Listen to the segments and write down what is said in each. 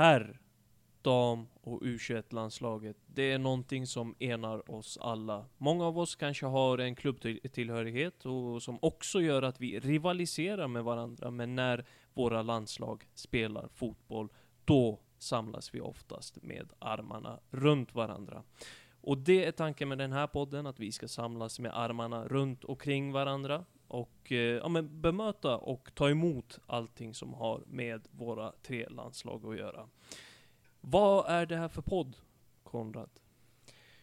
herr, dam och U21-landslaget, det är någonting som enar oss alla. Många av oss kanske har en klubbtillhörighet och som också gör att vi rivaliserar med varandra, men när våra landslag spelar fotboll, då samlas vi oftast med armarna runt varandra. Och det är tanken med den här podden, att vi ska samlas med armarna runt och kring varandra och eh, ja, men bemöta och ta emot allting som har med våra tre landslag att göra. Vad är det här för podd, Konrad?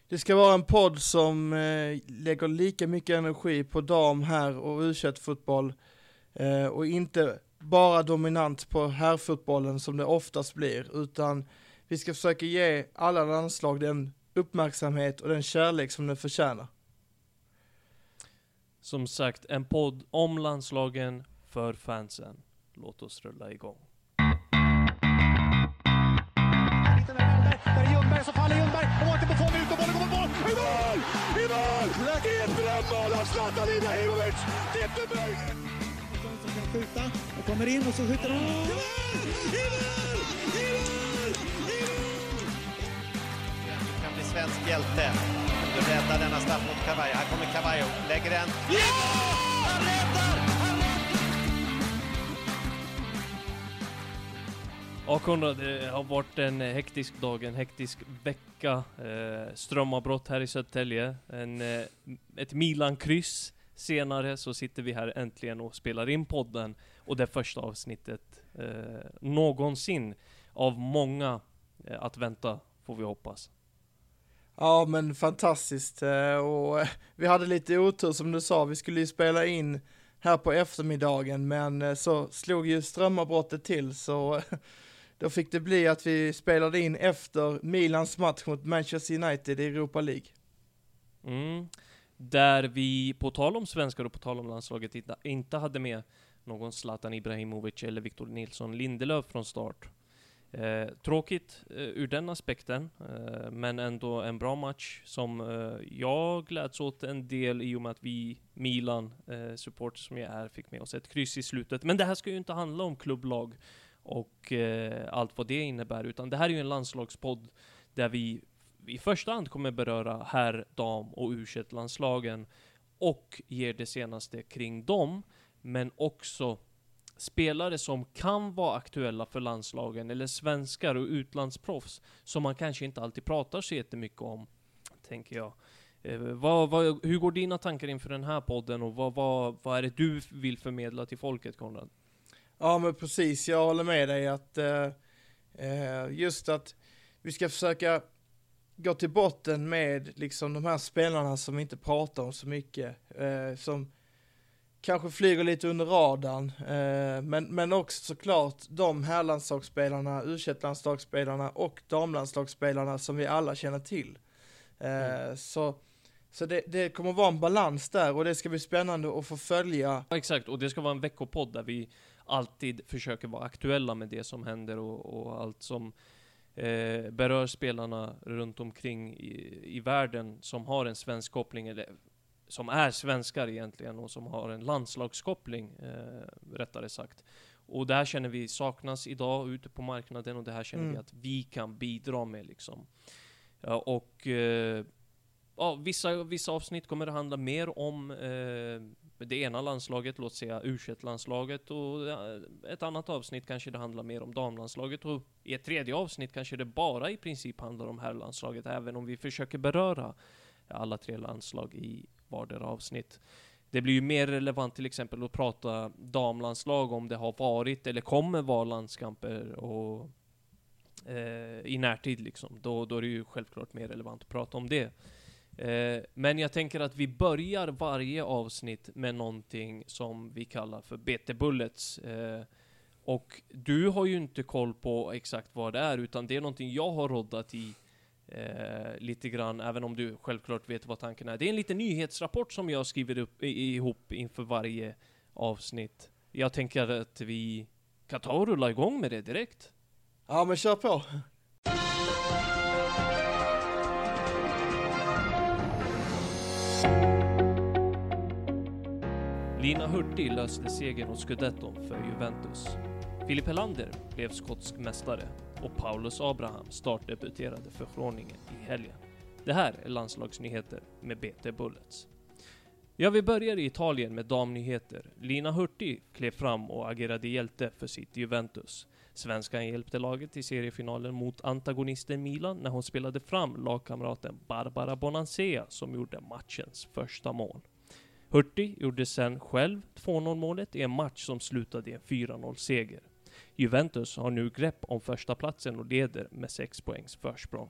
Det ska vara en podd som eh, lägger lika mycket energi på dam, här och u fotboll eh, och inte bara dominant på herrfotbollen som det oftast blir, utan vi ska försöka ge alla landslag den uppmärksamhet och den kärlek som den förtjänar. Som sagt, en podd om landslagen för fansen. Låt oss rulla igång. Ljungberg faller Ljungberg och på två minuter. Bollen kommer. I mål! I mål! Ett drömmål av Zlatan Ibrahimovic! Som kan skjuta och kommer in och så skjuter han. I mål! I mål! I mål! I mål! Kan bli svensk hjälte. Räddar denna straff mot Cavallo. Här kommer Cavallo. Lägger den. Ja! Han räddar! Ja Konrad, det har varit en hektisk dag, en hektisk vecka. Eh, strömavbrott här i Södertälje. En, eh, ett Milan-kryss. Senare så sitter vi här äntligen och spelar in podden. Och det första avsnittet eh, någonsin av många eh, att vänta, får vi hoppas. Ja men fantastiskt eh, och eh, vi hade lite otur som du sa, vi skulle ju spela in här på eftermiddagen men eh, så slog ju strömavbrottet till så Då fick det bli att vi spelade in efter Milans match mot Manchester United i Europa League. Mm. Där vi, på tal om svenskar och på tal om landslaget, inte hade med någon Zlatan Ibrahimovic eller Victor Nilsson Lindelöf från start. Eh, tråkigt eh, ur den aspekten, eh, men ändå en bra match som eh, jag gläds åt en del i och med att vi, Milan, eh, som jag är, fick med oss ett kryss i slutet. Men det här ska ju inte handla om klubblag och eh, allt vad det innebär, utan det här är ju en landslagspodd där vi i första hand kommer beröra herr, dam och u landslagen och ger det senaste kring dem, men också spelare som kan vara aktuella för landslagen, eller svenskar och utlandsproffs, som man kanske inte alltid pratar så jättemycket om, tänker jag. Eh, vad, vad, hur går dina tankar inför den här podden och vad, vad, vad är det du vill förmedla till folket, Konrad? Ja men precis, jag håller med dig att eh, eh just att vi ska försöka gå till botten med liksom de här spelarna som vi inte pratar om så mycket, eh, som kanske flyger lite under radarn, eh, men, men också såklart de herrlandslagsspelarna, u landslagsspelarna och damlandslagsspelarna som vi alla känner till. Eh, mm. Så så det, det kommer vara en balans där och det ska bli spännande att få följa. Ja, exakt, och det ska vara en veckopodd där vi alltid försöker vara aktuella med det som händer och, och allt som eh, berör spelarna runt omkring i, i världen som har en svensk koppling, eller som är svenskar egentligen och som har en landslagskoppling, eh, rättare sagt. Och det här känner vi saknas idag ute på marknaden och det här känner mm. vi att vi kan bidra med liksom. Ja, och eh, ja, vissa, vissa avsnitt kommer att handla mer om eh, det ena landslaget, låt säga u landslaget och ett annat avsnitt kanske det handlar mer om damlandslaget och i ett tredje avsnitt kanske det bara i princip handlar om herrlandslaget, även om vi försöker beröra alla tre landslag i vardera avsnitt. Det blir ju mer relevant till exempel att prata damlandslag om det har varit eller kommer vara landskamper och eh, i närtid liksom. Då, då är det ju självklart mer relevant att prata om det. Eh, men jag tänker att vi börjar varje avsnitt med någonting som vi kallar för BT Bullets. Eh, och du har ju inte koll på exakt vad det är, utan det är någonting jag har roddat i eh, lite grann, även om du självklart vet vad tanken är. Det är en liten nyhetsrapport som jag skriver upp, ihop inför varje avsnitt. Jag tänker att vi kan ta och rulla igång med det direkt. Ja, men kör på. Lina Hurtig löste segern åt scudetton för Juventus. Filip Helander blev skotsk mästare och Paulus Abraham startdebuterade för Groningen i helgen. Det här är landslagsnyheter med BT Bullets. Ja, vi börjar i Italien med damnyheter. Lina Hurtig klev fram och agerade hjälte för sitt Juventus. Svenskan hjälpte laget i seriefinalen mot antagonisten Milan när hon spelade fram lagkamraten Barbara Bonansea som gjorde matchens första mål. Hurtig gjorde sen själv 2-0 målet i en match som slutade i en 4-0 seger. Juventus har nu grepp om första platsen och leder med 6 poängs försprång.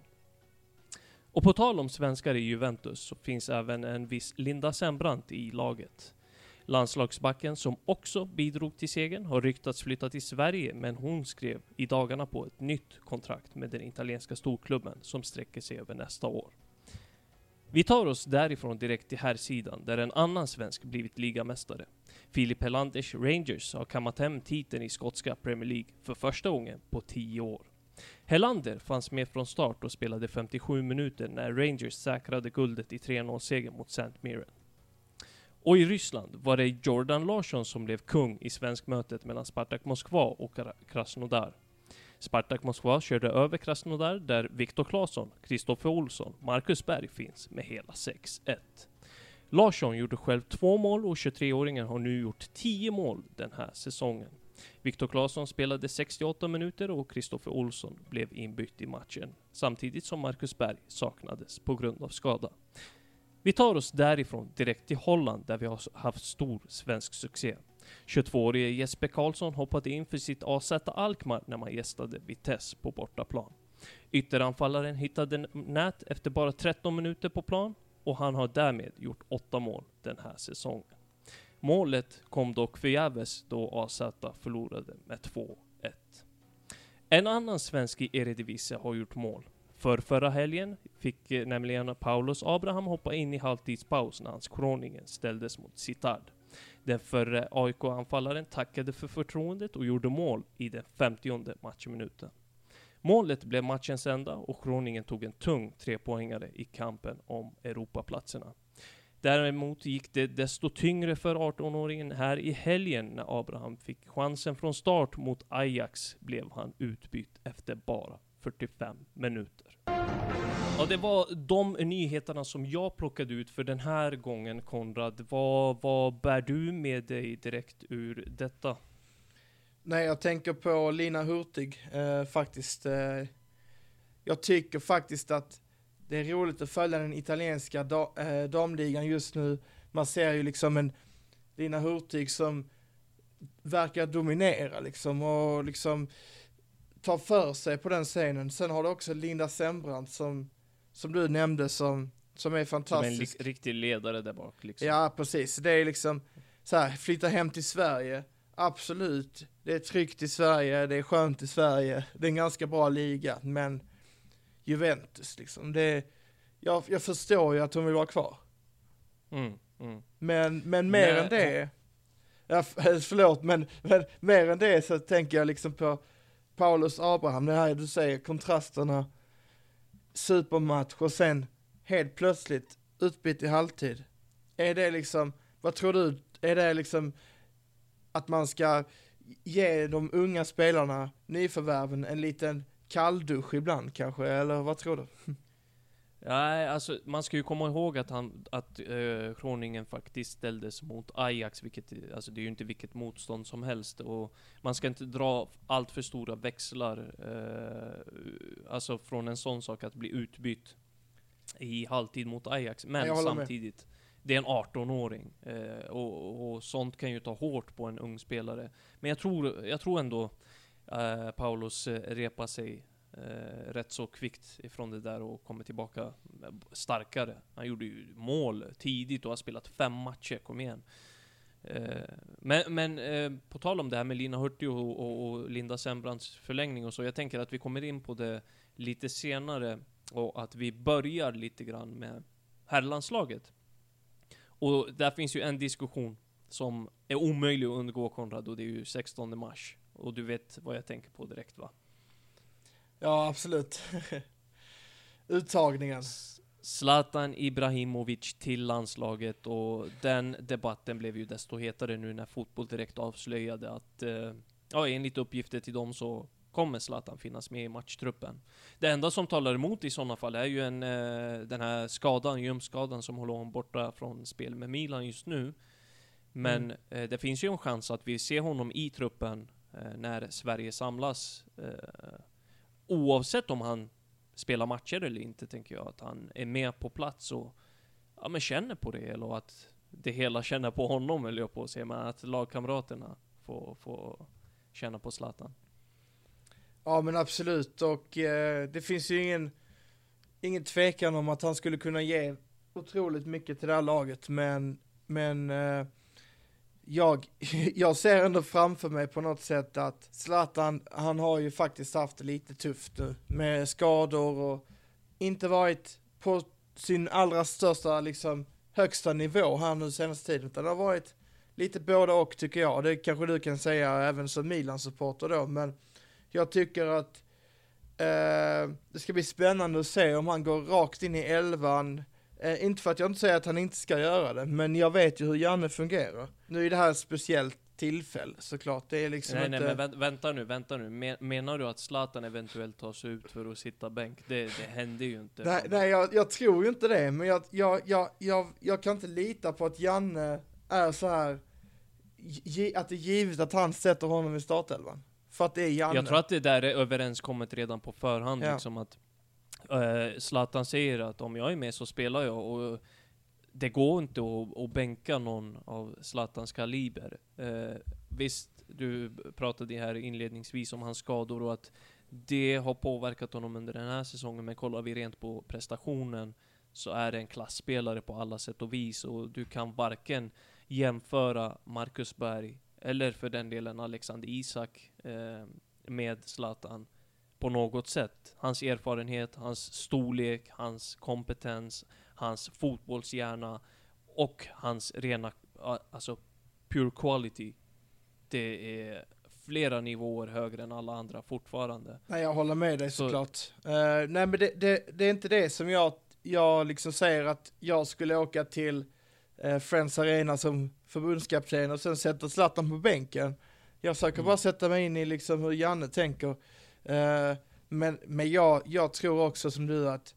Och på tal om svenskar i Juventus så finns även en viss Linda Sembrant i laget. Landslagsbacken som också bidrog till segern har ryktats flytta till Sverige men hon skrev i dagarna på ett nytt kontrakt med den italienska storklubben som sträcker sig över nästa år. Vi tar oss därifrån direkt till herrsidan där en annan svensk blivit ligamästare. Filip Helanders Rangers har kammat hem titeln i skotska Premier League för första gången på 10 år. Helander fanns med från start och spelade 57 minuter när Rangers säkrade guldet i 3-0-seger mot St. Mirren. Och i Ryssland var det Jordan Larsson som blev kung i svenskmötet mellan Spartak Moskva och Krasnodar. Spartak Moskva körde över Krasnodar där Viktor Claesson, Kristoffer Olsson, Marcus Berg finns med hela 6-1. Larsson gjorde själv två mål och 23-åringen har nu gjort 10 mål den här säsongen. Viktor Claesson spelade 68 minuter och Kristoffer Olsson blev inbytt i matchen, samtidigt som Marcus Berg saknades på grund av skada. Vi tar oss därifrån direkt till Holland där vi har haft stor svensk succé. 22-årige Jesper Karlsson hoppade in för sitt AZ Alkmaar när man gästade Vitesse på bortaplan. Ytteranfallaren hittade nät efter bara 13 minuter på plan och han har därmed gjort 8 mål den här säsongen. Målet kom dock förgäves då AZ förlorade med 2-1. En annan svensk i Eredivisie har gjort mål. För förra helgen fick eh, nämligen Paulus Abraham hoppa in i halvtidspaus när hans Kroningen ställdes mot Sittard. Den förre AIK-anfallaren tackade för förtroendet och gjorde mål i den 50 matchminuten. Målet blev matchens enda och Kroningen tog en tung trepoängare i kampen om Europaplatserna. Däremot gick det desto tyngre för 18-åringen här i helgen när Abraham fick chansen från start mot Ajax blev han utbytt efter bara 45 minuter. Ja, det var de nyheterna som jag plockade ut för den här gången, Konrad. Vad, vad bär du med dig direkt ur detta? Nej, jag tänker på Lina Hurtig, eh, faktiskt. Eh, jag tycker faktiskt att det är roligt att följa den italienska da, eh, damligan just nu. Man ser ju liksom en Lina Hurtig som verkar dominera liksom och liksom tar för sig på den scenen. Sen har du också Linda Sembrant som, som du nämnde som, som är fantastisk. Som en riktig ledare där bak liksom. Ja, precis. Det är liksom så här, flytta hem till Sverige. Absolut, det är tryggt i Sverige, det är skönt i Sverige, det är en ganska bra liga, men Juventus liksom, det, jag, jag förstår ju att hon vill vara kvar. Mm, mm. Men, men mer Nej. än det, ja, förlåt, men, men mer än det så tänker jag liksom på Paulus Abraham, det här du säger, kontrasterna, supermatch och sen helt plötsligt utbytt i halvtid. Är det liksom, vad tror du, är det liksom att man ska ge de unga spelarna, nyförvärven, en liten kalldusch ibland kanske, eller vad tror du? Nej, alltså man ska ju komma ihåg att han, att uh, Kroningen faktiskt ställdes mot Ajax, vilket, alltså det är ju inte vilket motstånd som helst. Och man ska inte dra allt för stora växlar, uh, alltså från en sån sak att bli utbytt i halvtid mot Ajax. Men samtidigt, med det är en 18-åring. Eh, och, och, sånt kan ju ta hårt på en ung spelare. Men jag tror, jag tror ändå eh, Paulus eh, repar sig eh, rätt så kvickt ifrån det där och kommer tillbaka eh, starkare. Han gjorde ju mål tidigt och har spelat fem matcher, kom igen. Eh, men, men eh, på tal om det här med Lina Hurtig och, och, och Linda Sembrants förlängning och så, jag tänker att vi kommer in på det lite senare och att vi börjar lite grann med herrlandslaget. Och där finns ju en diskussion som är omöjlig att undgå Konrad och det är ju 16 mars. Och du vet vad jag tänker på direkt va? Ja, absolut. Uttagningen. Zlatan Ibrahimovic till landslaget och den debatten blev ju desto hetare nu när Fotboll Direkt avslöjade att, eh, ja enligt uppgifter till dem så kommer Zlatan finnas med i matchtruppen. Det enda som talar emot i sådana fall är ju en, eh, den här skadan, ljumskadan som håller honom borta från spel med Milan just nu. Men Mm. eh, det finns ju en chans att vi ser honom i truppen eh, när Sverige samlas. Oavsett om han spelar matcher eller inte, tänker jag. Att han är med på plats och ja, men känner på det, eller att det hela känner på honom, eller jag på att säga, men att lagkamraterna får, får känna på Zlatan. Ja men absolut. Och eh, det finns ju ingen, ingen tvekan om att han skulle kunna ge otroligt mycket till det här laget. Men, men eh, jag, jag ser ändå framför mig på något sätt att Zlatan, han har ju faktiskt haft det lite tufft nu med skador och inte varit på sin allra största liksom högsta nivå här nu senaste tiden. Utan det har varit lite både och tycker jag. Det kanske du kan säga även som Milan-supporter då men jag tycker att eh, det ska bli spännande att se om han går rakt in i elvan. Eh, inte för att jag inte säger att han inte ska göra det, men jag vet ju hur Janne fungerar. Nu är det här ett speciellt tillfälle såklart. Det är liksom nej, inte... nej, men vänt, vänta nu, vänta nu. Men, menar du att Zlatan eventuellt tar sig ut för att sitta bänk? Det, det händer ju inte. Nej, nej jag, jag tror ju inte det, men jag, jag, jag, jag, jag kan inte lita på att Janne är så här att det är givet att han sätter honom i startelvan. För att det är Janne. Jag tror att det där är överenskommet redan på förhand, Ja. liksom att eh, Zlatan säger att om jag är med så spelar jag, och det går inte att, att bänka någon av Zlatans kaliber. Eh, visst, du pratade här inledningsvis om hans skador och att det har påverkat honom under den här säsongen, men kollar vi rent på prestationen så är det en klassspelare på alla sätt och vis och du kan varken jämföra Marcus Berg eller för den delen Alexander Isak eh, med Zlatan på något sätt. Hans erfarenhet, hans storlek, hans kompetens, hans fotbollshjärna och hans rena, alltså pure quality. Det är flera nivåer högre än alla andra fortfarande. Nej, jag håller med dig Så- såklart. Eh, nej, men det, det, det är inte det som jag, jag liksom säger att jag skulle åka till uh, Friends Arena som förbundskapten och sen sätta Zlatan på bänken. Jag försöker Mm. bara sätta mig in i liksom hur Janne tänker. Eh, men men jag, jag tror också som du att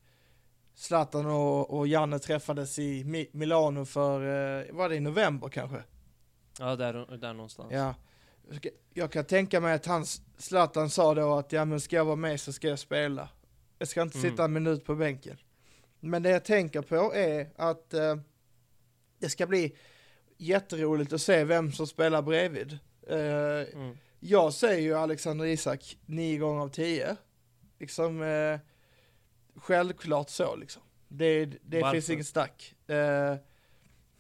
Zlatan och, och Janne träffades i Mi- Milano för, uh, var det i november kanske? Ja, där, där någonstans. Ja. Jag kan tänka mig att hans, Zlatan sa då att ja men ska jag vara med så ska jag spela. Jag ska inte Mm. sitta en minut på bänken. Men det jag tänker på är att eh, det ska bli jätteroligt att se vem som spelar bredvid. Eh, Mm. jag säger ju Alexander Isak nio gånger av tio. Liksom eh, självklart så liksom. Det, det Varför? finns inget snack. Eh,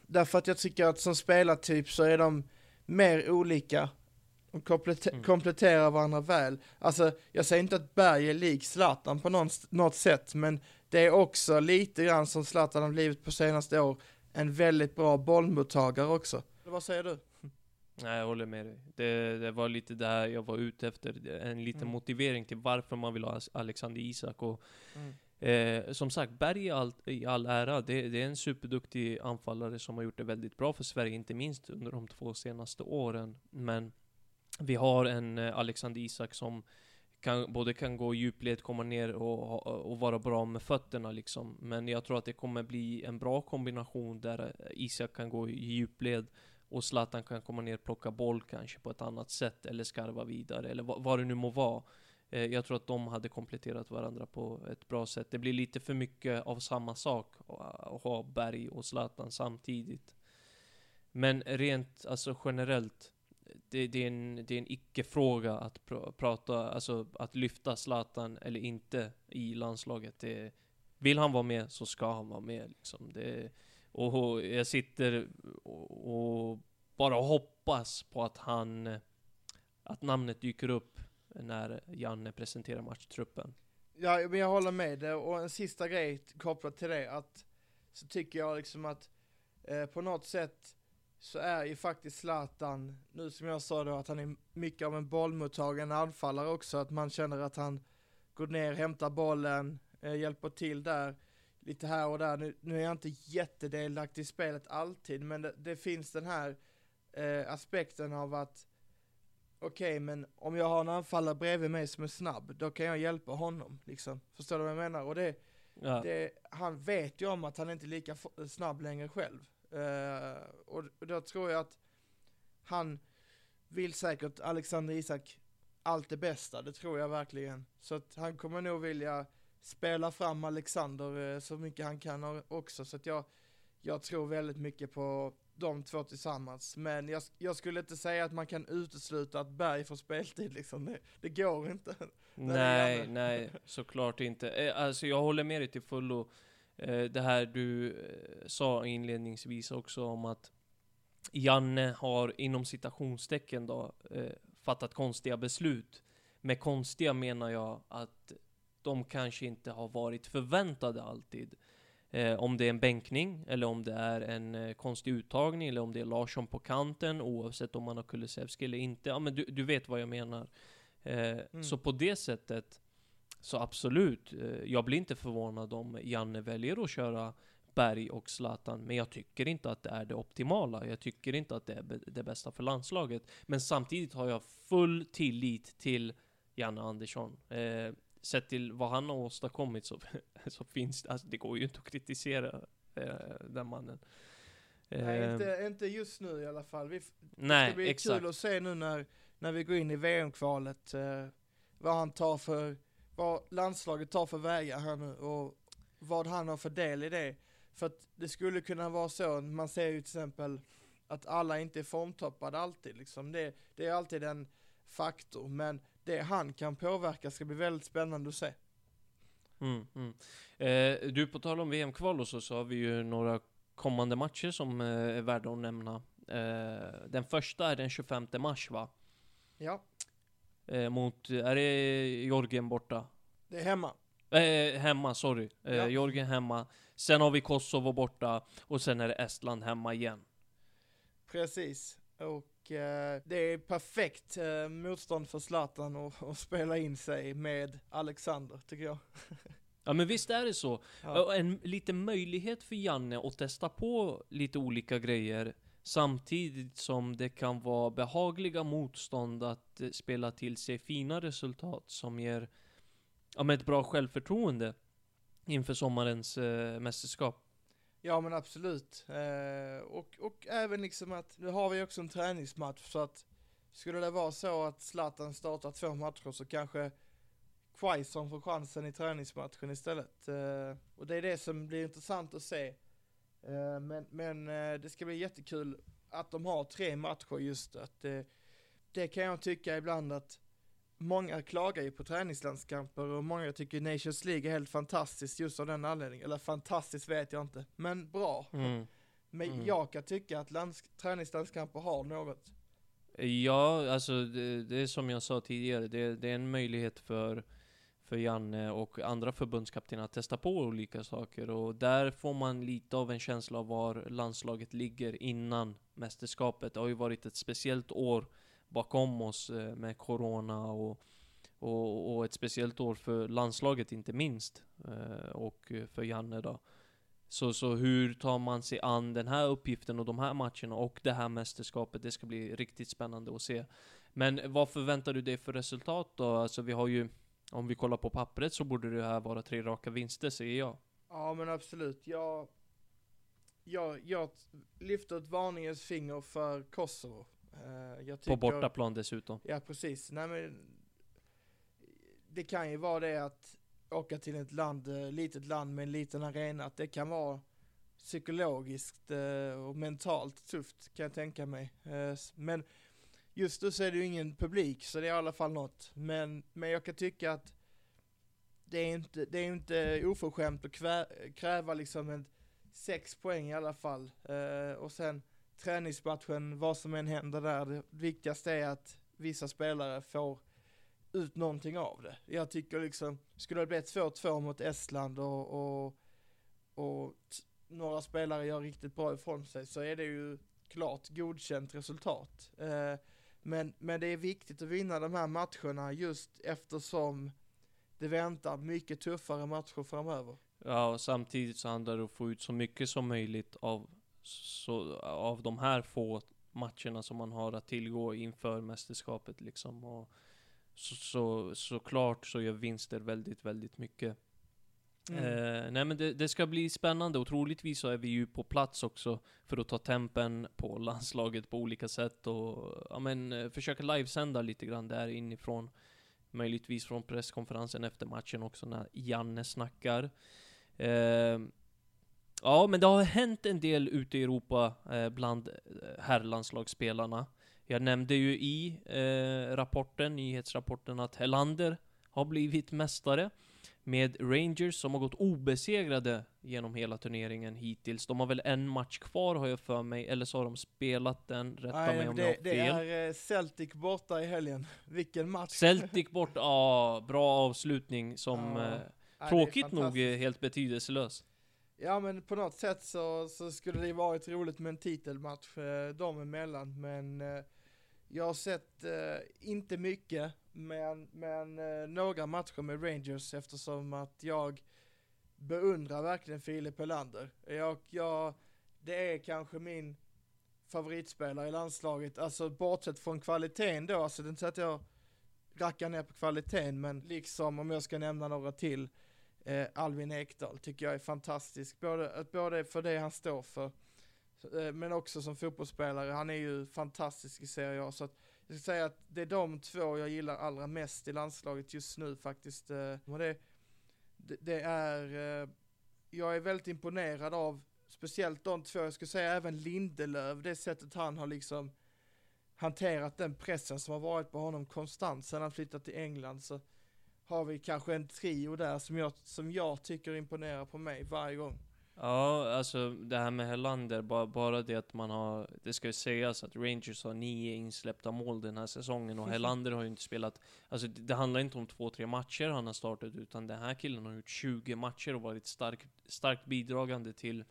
därför att jag tycker att som spelartyp så är de mer olika. De komplette- Mm. kompletterar varandra väl. Alltså, jag säger inte att Berg är lik Zlatan på någon, något sätt, men det är också lite grann som Zlatan har blivit på senaste år, en väldigt bra bollmottagare också. Vad säger du? Nej, jag håller med dig. Det, det var lite där jag var ute efter. En liten Mm. motivering till varför man vill ha Alexander Isak. Och, Mm. eh, som sagt, Berg i all, i all ära, det, det är en superduktig anfallare som har gjort det väldigt bra för Sverige, inte minst under de två senaste åren. Men vi har en eh, Alexander Isak som kan, både kan gå i djupled, komma ner och, och vara bra med fötterna liksom. Men jag tror att det kommer bli en bra kombination där Isak kan gå i djupled och Zlatan kan komma ner och plocka boll kanske på ett annat sätt eller skarva vidare eller vad, vad det nu må vara. Eh, jag tror att de hade kompletterat varandra på ett bra sätt. Det blir lite för mycket av samma sak att att ha Berg och Zlatan samtidigt. Men rent, alltså generellt, det, det är en, det är en icke-fråga att pr- prata, alltså att lyfta Zlatan eller inte i landslaget. Det, vill han vara med så ska han vara med liksom. Det, och jag sitter och, och bara hoppas på att han, att namnet dyker upp när Janne presenterar matchtruppen. Ja, men jag håller med dig. Och en sista grej kopplat till det, att så tycker jag liksom att eh, på något sätt så är ju faktiskt Zlatan, nu som jag sa då, att han är mycket av en bollmottagande anfallare också, att man känner att han går ner, hämtar bollen, eh, hjälper till där, lite här och där. Nu, nu är jag inte jättedelaktig i spelet alltid, men det, det finns den här eh, aspekten av att okej, men om jag har en anfallare bredvid mig som är snabb, då kan jag hjälpa honom, liksom. Förstår du vad jag menar? Och det, Ja. det, han vet ju om att han inte är lika snabb längre själv. Eh, och då tror jag att han vill säkert Alexander Isak allt det bästa, det tror jag verkligen. Så att han kommer nog vilja spela fram Alexander eh, så mycket han kan också. Så att jag, jag tror väldigt mycket på de två tillsammans. Men jag, jag skulle inte säga att man kan utesluta att Berg får speltid liksom. Det, det går inte. Nej, nej, såklart inte. Eh, Alltså jag håller med dig till fullo. Eh, Det här du eh, sa inledningsvis också om att Janne har inom citationstecken då eh, fattat konstiga beslut. Med konstiga menar jag att de kanske inte har varit förväntade alltid. Eh, om det är en bänkning, eller om det är en eh, konstig uttagning, eller om det är Larsson på kanten, oavsett om man har Kulusevski eller inte. Ja men du, du vet vad jag menar. Eh, Så på det sättet, så absolut. Eh, jag blir inte förvånad om Janne väljer att köra Berg och Zlatan, men jag tycker inte att det är det optimala. Jag tycker inte att det är det bästa för landslaget. Men samtidigt har jag full tillit till Janne Andersson. Eh, sett till vad han har åstadkommit så, så finns det, alltså det går ju inte att kritisera eh, den mannen. Nej, Eh, inte, inte just nu i alla fall. Vi, f- det nej, ska bli exakt. kul att se nu när, när vi går in i VM-kvalet, eh, vad han tar för, vad landslaget tar för vägar här nu och vad han har för del i det. För att det skulle kunna vara så, man ser ju till exempel att alla inte är formtoppade alltid liksom. Det, det är alltid en faktor, men det han kan påverka ska bli väldigt spännande att se. Mm, mm. Eh, du, på tal om VM-kval och så, så har vi ju några kommande matcher som eh, är värda att nämna. Eh, den första är den 25 mars va? Ja, Eh, mot, är det Georgien borta? det är hemma. Eh, hemma, sorry. Eh, Ja. Georgien hemma. Sen har vi Kosovo borta. Och sen är det Estland hemma igen. Precis, och eh, det är perfekt eh, motstånd för Zlatan att spela in sig med Alexander, tycker jag. Ja men visst är det så. Ja. En liten möjlighet för Janne att testa på lite olika grejer Samtidigt som det kan vara behagliga motstånd att eh, spela till sig fina resultat som ger ja, ett bra självförtroende inför sommarens eh, mästerskap. Ja men absolut. Eh, och, och även liksom att, nu har vi också en träningsmatch så att skulle det vara så att Zlatan startar två matcher så kanske Quaison får chansen i träningsmatchen istället. Eh, och det är det som blir intressant att se. Eh, men men eh, det ska bli jättekul att de har tre matcher just att eh, det kan jag tycka ibland att Många klagar ju på träningslandskamper och många tycker Nations League är helt fantastiskt just av den anledningen. Eller fantastiskt vet jag inte, men bra. Mm. Men Mm. jag kan tycka att lands- träningslandskamper har något. Ja, alltså det, det är som jag sa tidigare, det, det är en möjlighet för, för Janne och andra förbundskaptener att testa på olika saker och där får man lite av en känsla av var landslaget ligger innan mästerskapet. Det har ju varit ett speciellt år bakom oss eh, med Corona och, och, och ett speciellt år för landslaget inte minst. Eh, och för Janne då. Så, så hur tar man sig an den här uppgiften och de här matcherna och det här mästerskapet? Det ska bli riktigt spännande att se. Men vad förväntar du dig för resultat då? Alltså vi har ju, om vi kollar på pappret så borde det här vara tre raka vinster säger jag. Ja men absolut, jag, jag, jag lyfter ett varningens finger för Kosovo. Eh, jag På tycker, bortaplan dessutom. Ja precis, nej men det kan ju vara det att åka till ett land, eh, litet land med en liten arena, att det kan vara psykologiskt eh, och mentalt tufft kan jag tänka mig. Men just nu så är det ju ingen publik så det är i alla fall något. Men, men jag kan tycka att det är inte, det är inte oförskämt att kvä, kräva liksom en sex poäng i alla fall. Uh, och sen träningsmatchen, vad som än händer där, det viktigaste är att vissa spelare får ut någonting av det. Jag tycker liksom, skulle det bli 2-2 mot Estland och, och, och några spelare gör riktigt bra ifrån sig så är det ju klart godkänt resultat. Eh, men, men det är viktigt att vinna de här matcherna just eftersom det väntar mycket tuffare matcher framöver. Ja, och samtidigt så handlar det om att få ut så mycket som möjligt av, så, av de här få matcherna som man har att tillgå inför mästerskapet liksom. Och så, så, såklart så gör vinster väldigt, väldigt mycket. Mm. Eh, nej men det, det, ska bli spännande och troligtvis så är vi ju på plats också för att ta tempen på landslaget på olika sätt och ja, men, eh, försöka livesända lite grann där inifrån. Möjligtvis från presskonferensen efter matchen också när Janne snackar. Eh, ja, men det har hänt en del ute i Europa eh, bland eh, herrlandslagsspelarna. Jag nämnde ju i eh, rapporten, nyhetsrapporten, att Helander har blivit mästare med Rangers som har gått obesegrade genom hela turneringen hittills. De har väl en match kvar har jag för mig, eller så har de spelat den, rätta Nej, mig om det, jag har fel. Det är eh, Celtic borta i helgen. Vilken match! Celtic bort, ja, bra avslutning som Ja. eh, tråkigt nog är helt betydelselös. Ja men på något sätt så, så skulle det varit roligt med en titelmatch eh, dem emellan men eh, jag har sett, eh, inte mycket, men, men eh, några matcher med Rangers eftersom att jag beundrar verkligen Filip Helander. Jag, jag, det är kanske min favoritspelare i landslaget, alltså bortsett från kvaliteten då, alltså det är inte så att jag rackar ner på kvaliteten, men liksom om jag ska nämna några till, eh, Alvin Ekdal tycker jag är fantastisk, både, både för det han står för, eh, men också som fotbollsspelare. Han är ju fantastisk i Serie A, så att jag ska säga att det är de två jag gillar allra mest i landslaget just nu faktiskt. Eh, och det, det, är, eh, jag är väldigt imponerad av speciellt de två, jag skulle säga även Lindelöf, det sättet han har liksom hanterat den pressen som har varit på honom konstant sedan han flyttade till England så har vi kanske en trio där som jag, som jag tycker imponerar på mig varje gång. Ja, alltså det här med Helander, bara, bara det att man har, det ska ju sägas att Rangers har nio insläppta mål den här säsongen och Helander har ju inte spelat, alltså det, det handlar inte om två, tre matcher han har startat, utan den här killen har gjort 20 matcher och varit stark, starkt bidragande till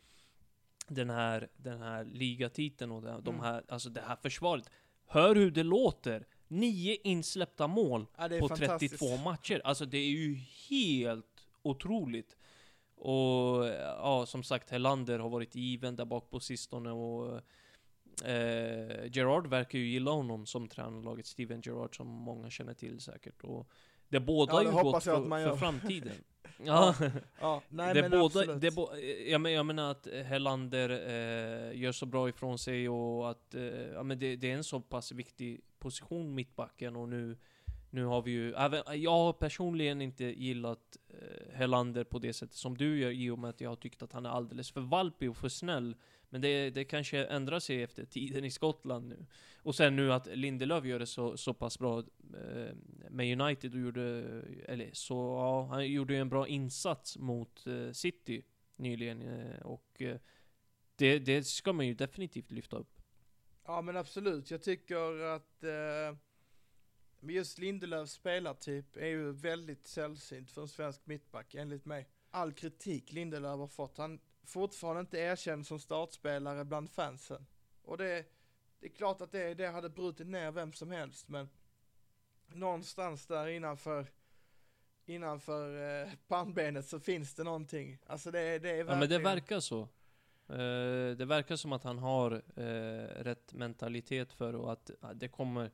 den här, den här ligatiteln och de, de Mm. här, alltså det här försvaret. Hör hur det låter! Nio insläppta mål Ja, på fantastiskt. 32 matcher. Alltså det är ju helt otroligt. Och ja, som sagt, Helander har varit given där bak på sistone och eh, Gerard verkar ju gilla honom som tränarlaget Steven Gerard som många känner till säkert. Och det båda Ja, ju gott för, för framtiden. ja, Ja, nej det men båda, absolut. det bo, jag, men, jag menar att Helander eh, gör så bra ifrån sig och att eh, ja, men det, det är en så pass viktig position mittbacken och nu nu har vi ju, även, jag har personligen inte gillat eh, Helander på det sättet som du gör i och med att jag har tyckt att han är alldeles för valpig och för snäll. Men det, det kanske ändrar sig efter tiden i Skottland nu. Och sen nu att Lindelöf gör det så, så pass bra eh, med United och gjorde, eller så, ja, han gjorde ju en bra insats mot eh, City nyligen. Eh, och eh, det, det ska man ju definitivt lyfta upp. Ja men absolut, jag tycker att eh, men just Lindelöfs spelartyp är ju väldigt sällsynt för en svensk mittback enligt mig. All kritik Lindelöf har fått, han fortfarande inte erkänd som startspelare bland fansen. Och det, det är klart att det, det hade brutit ner vem som helst men någonstans där innanför innanför eh, pannbenet så finns det någonting. Alltså det, det är Ja men det verkligen- verkar så. Eh, det verkar som att han har eh, rätt mentalitet för och att det kommer,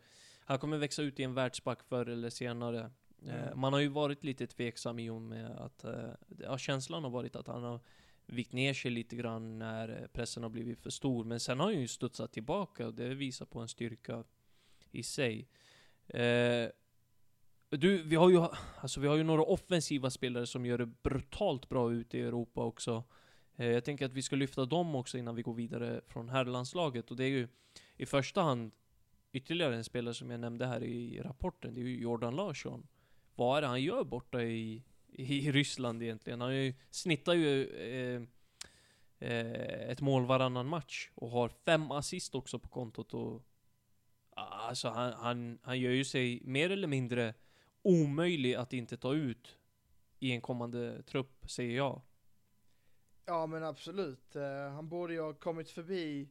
han kommer växa ut i en världsback förr eller senare. Eh, Mm. man har ju varit lite tveksam i och med att, eh, ja, känslan har varit att han har vikt ner sig lite grann när eh, pressen har blivit för stor. Men sen har han ju studsat tillbaka och det visar på en styrka i sig. Eh, du, vi har ju, alltså vi har ju några offensiva spelare som gör det brutalt bra ute i Europa också. Eh, Jag tänker att vi ska lyfta dem också innan vi går vidare från herrlandslaget. Och det är ju i första hand ytterligare en spelare som jag nämnde här i rapporten. Det är ju Jordan Larsson. Vad är det han gör borta i, i Ryssland egentligen? Han ju, snittar ju eh, eh, ett mål varannan match och har fem assist också på kontot. Och, alltså han, han, han gör ju sig mer eller mindre omöjlig att inte ta ut i en kommande trupp, säger jag. Ja men absolut, eh, han borde ju ha kommit förbi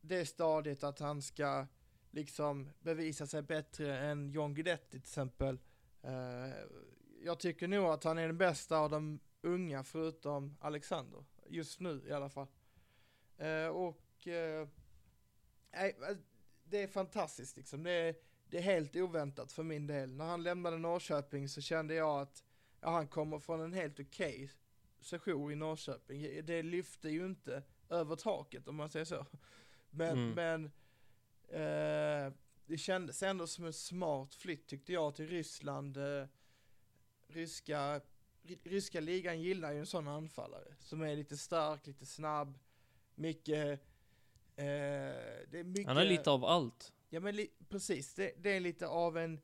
det stadiet att han ska liksom bevisa sig bättre än John Guidetti till exempel. Eh, jag tycker nog att han är den bästa av de unga förutom Alexander, just nu i alla fall. Eh, och eh, Nej, det är fantastiskt liksom. Det är, det är helt oväntat för min del. När han lämnade Norrköping så kände jag att ja, han kommer från en helt okej okay session i Norrköping. Det lyfte ju inte över taket om man säger så. Men, mm. men eh, det kändes ändå som en smart flytt tyckte jag till Ryssland. Eh, ryska, ryska ligan gillar ju en sån anfallare som är lite stark, lite snabb, mycket, eh, det är mycket Han har lite av allt. Ja men li, precis, det, det, är lite av en,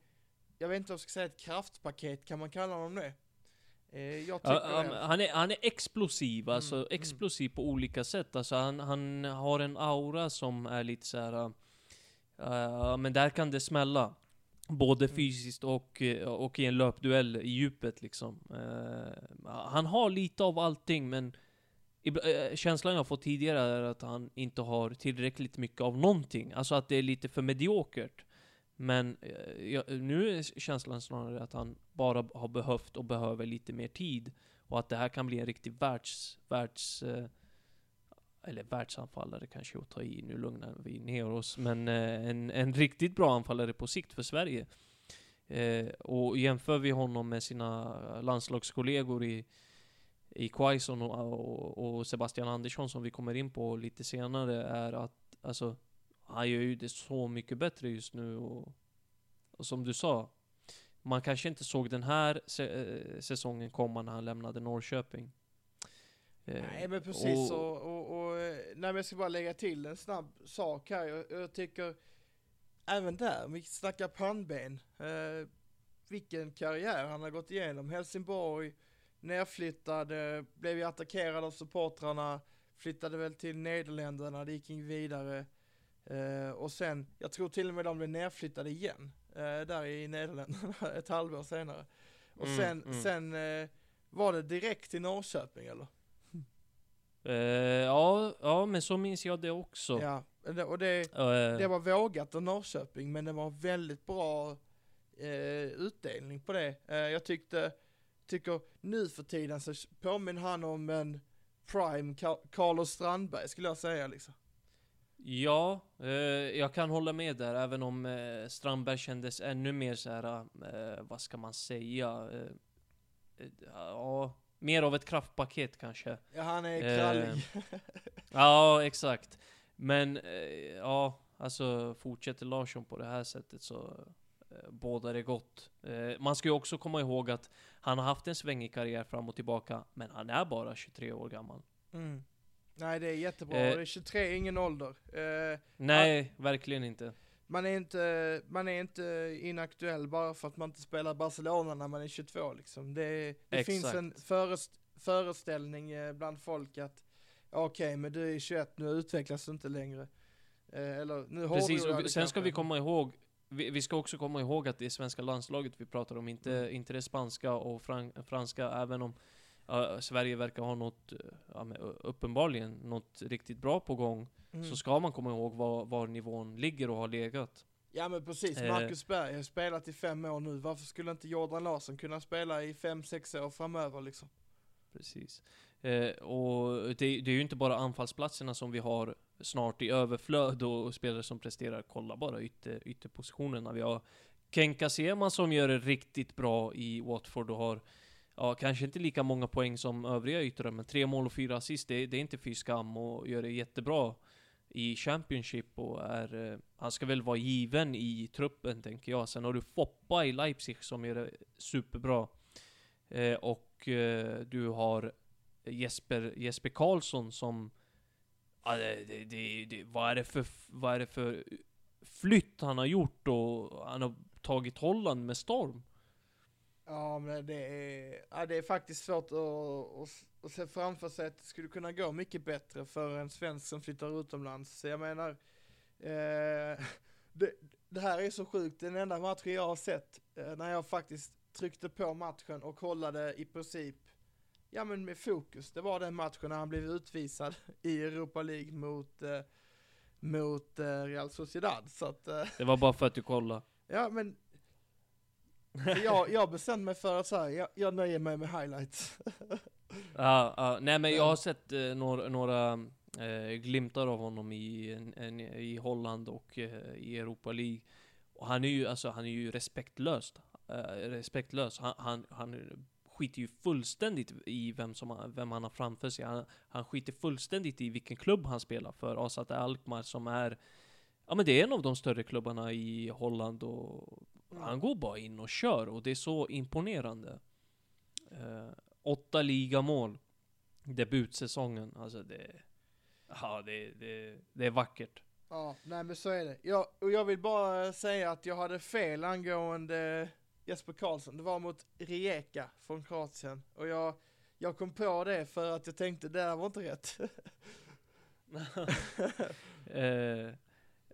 jag vet inte om jag ska säga ett kraftpaket, kan man kalla honom det? Eh, ja, han, är, han är explosiv, alltså mm, mm. explosiv mm. på olika sätt. Alltså han, han har en aura som är lite så här. Uh, men där kan det smälla. Både mm. fysiskt och, och i en löpduell i djupet liksom. Uh, han har lite av allting men Känslan jag fått tidigare är att han inte har tillräckligt mycket av någonting. Alltså att det är lite för mediokert. Men ja, nu är känslan snarare att han bara har behövt och behöver lite mer tid. Och att det här kan bli en riktig världs... världs eller världsanfallare kanske att ta i, nu lugnar vi ner oss. Men eh, en, en riktigt bra anfallare på sikt för Sverige. Eh, och jämför vi honom med sina landslagskollegor i, i Quaison och, och, och, Sebastian Andersson som vi kommer in på lite senare är att alltså, han gör ju det så mycket bättre just nu och, och som du sa, man kanske inte såg den här eh, säsongen komma när han lämnade Norrköping. Eh, nej men precis och, och, och, och eh, nej, jag ska bara lägga till en snabb sak här. Jag, jag tycker även där, vi snackar pannben. Eh, vilken karriär han har gått igenom. Helsingborg, nerflyttad, eh, blev ju attackerad av supportrarna, flyttade väl till Nederländerna, det gick vidare. Eh, och sen, jag tror till och med de blev nerflyttade igen, eh, där i Nederländerna ett halvår senare. Och mm, sen, mm. sen var det direkt till Norrköping eller? Uh, ja, ja, men så minns jag det också. Ja, och det, uh, det var vågat av Norrköping, men det var väldigt bra uh, utdelning på det. jag tyckte, tycker nu för tiden så påminner han om en prime Carlos Strandberg skulle jag säga liksom. Ja, jag kan hålla med där, även om Strandberg kändes ännu mer så här, vad ska man säga? ja Mer av ett kraftpaket kanske. Ja, han är krallig. Eh, ja, exakt. Men, eh, ja, alltså fortsätter Larsson på det här sättet så eh, bådar det gott. Eh, man ska ju också komma ihåg att han har haft en svängig karriär fram och tillbaka, men han är bara 23 år gammal. Mm. Nej, det är jättebra. Eh, det är 23, ingen ålder. Eh, nej, han, verkligen inte man är inte, man är inte inaktuell bara för att man inte spelar Barcelona när man är 22 liksom. Det, det finns en förest, föreställning eh, bland folk att okej, okay, men du är 21, nu utvecklas du inte längre. Eh, eller nu Precis, och sen kanske. ska vi komma ihåg vi, vi, ska också komma ihåg att det är svenska landslaget vi pratar om, inte, mm. inte det spanska och fran, franska, även om uh, Sverige verkar ha något, uh, uppenbarligen, något riktigt bra på gång. Mm. Så ska man komma ihåg var, var nivån ligger och har legat. Ja men precis, eh. Marcus Berg har spelat i fem år nu. Varför skulle inte Jordan Larsson kunna spela i fem, sex år framöver liksom? Precis. Eh, och det, det, är ju inte bara anfallsplatserna som vi har snart i överflöd och spelare som presterar. Kolla bara ytter, ytterpositionerna. Vi har Kenka Sema som gör det riktigt bra i Watford och har ja, kanske inte lika många poäng som övriga yttrar, men tre mål och fyra assist, det, det är inte fy skam och gör det jättebra i Championship och är, eh, han ska väl vara given i truppen tänker jag. Sen har du Foppa i Leipzig som gör det superbra. Eh, och eh, du har Jesper, Jesper Karlsson som, ja, det, det, det, vad, är det för, vad är det för flytt han har gjort och han har tagit Holland med storm. Ja men det är, ja, det är faktiskt svårt att, att, se framför sig att det skulle kunna gå mycket bättre för en svensk som flyttar utomlands. Så jag menar, eh, det, det, här är så sjukt, den enda matchen jag har sett eh, när jag faktiskt tryckte på matchen och kollade i princip, ja men med fokus, det var den matchen när han blev utvisad i Europa League mot, eh, mot eh, Real Sociedad. Så att, eh, det var bara för att du kollade. Ja men jag, jag bestämde mig för att säga, jag, jag nöjer mig med highlights. ja, ja, nej men jag har sett eh, några, några eh, glimtar av honom i, en, i Holland och eh, i Europa League. Och han är ju, alltså, han är ju respektlöst. Eh, respektlös. Han, han, han skiter ju fullständigt i vem, som, vem han har framför sig. Han, han skiter fullständigt i vilken klubb han spelar för. AZ Alkmaar som är Ja men det är en av de större klubbarna i Holland och han går bara in och kör och det är så imponerande. Eh, åtta ligamål. Debutsäsongen, alltså det... Ja, det, det, det är vackert. Ja, nej men så är det. Jag, och jag vill bara säga att jag hade fel angående Jesper Karlsson. Det var mot Rijeka från Kroatien. Och jag, jag kom på det för att jag tänkte det där var inte rätt. eh,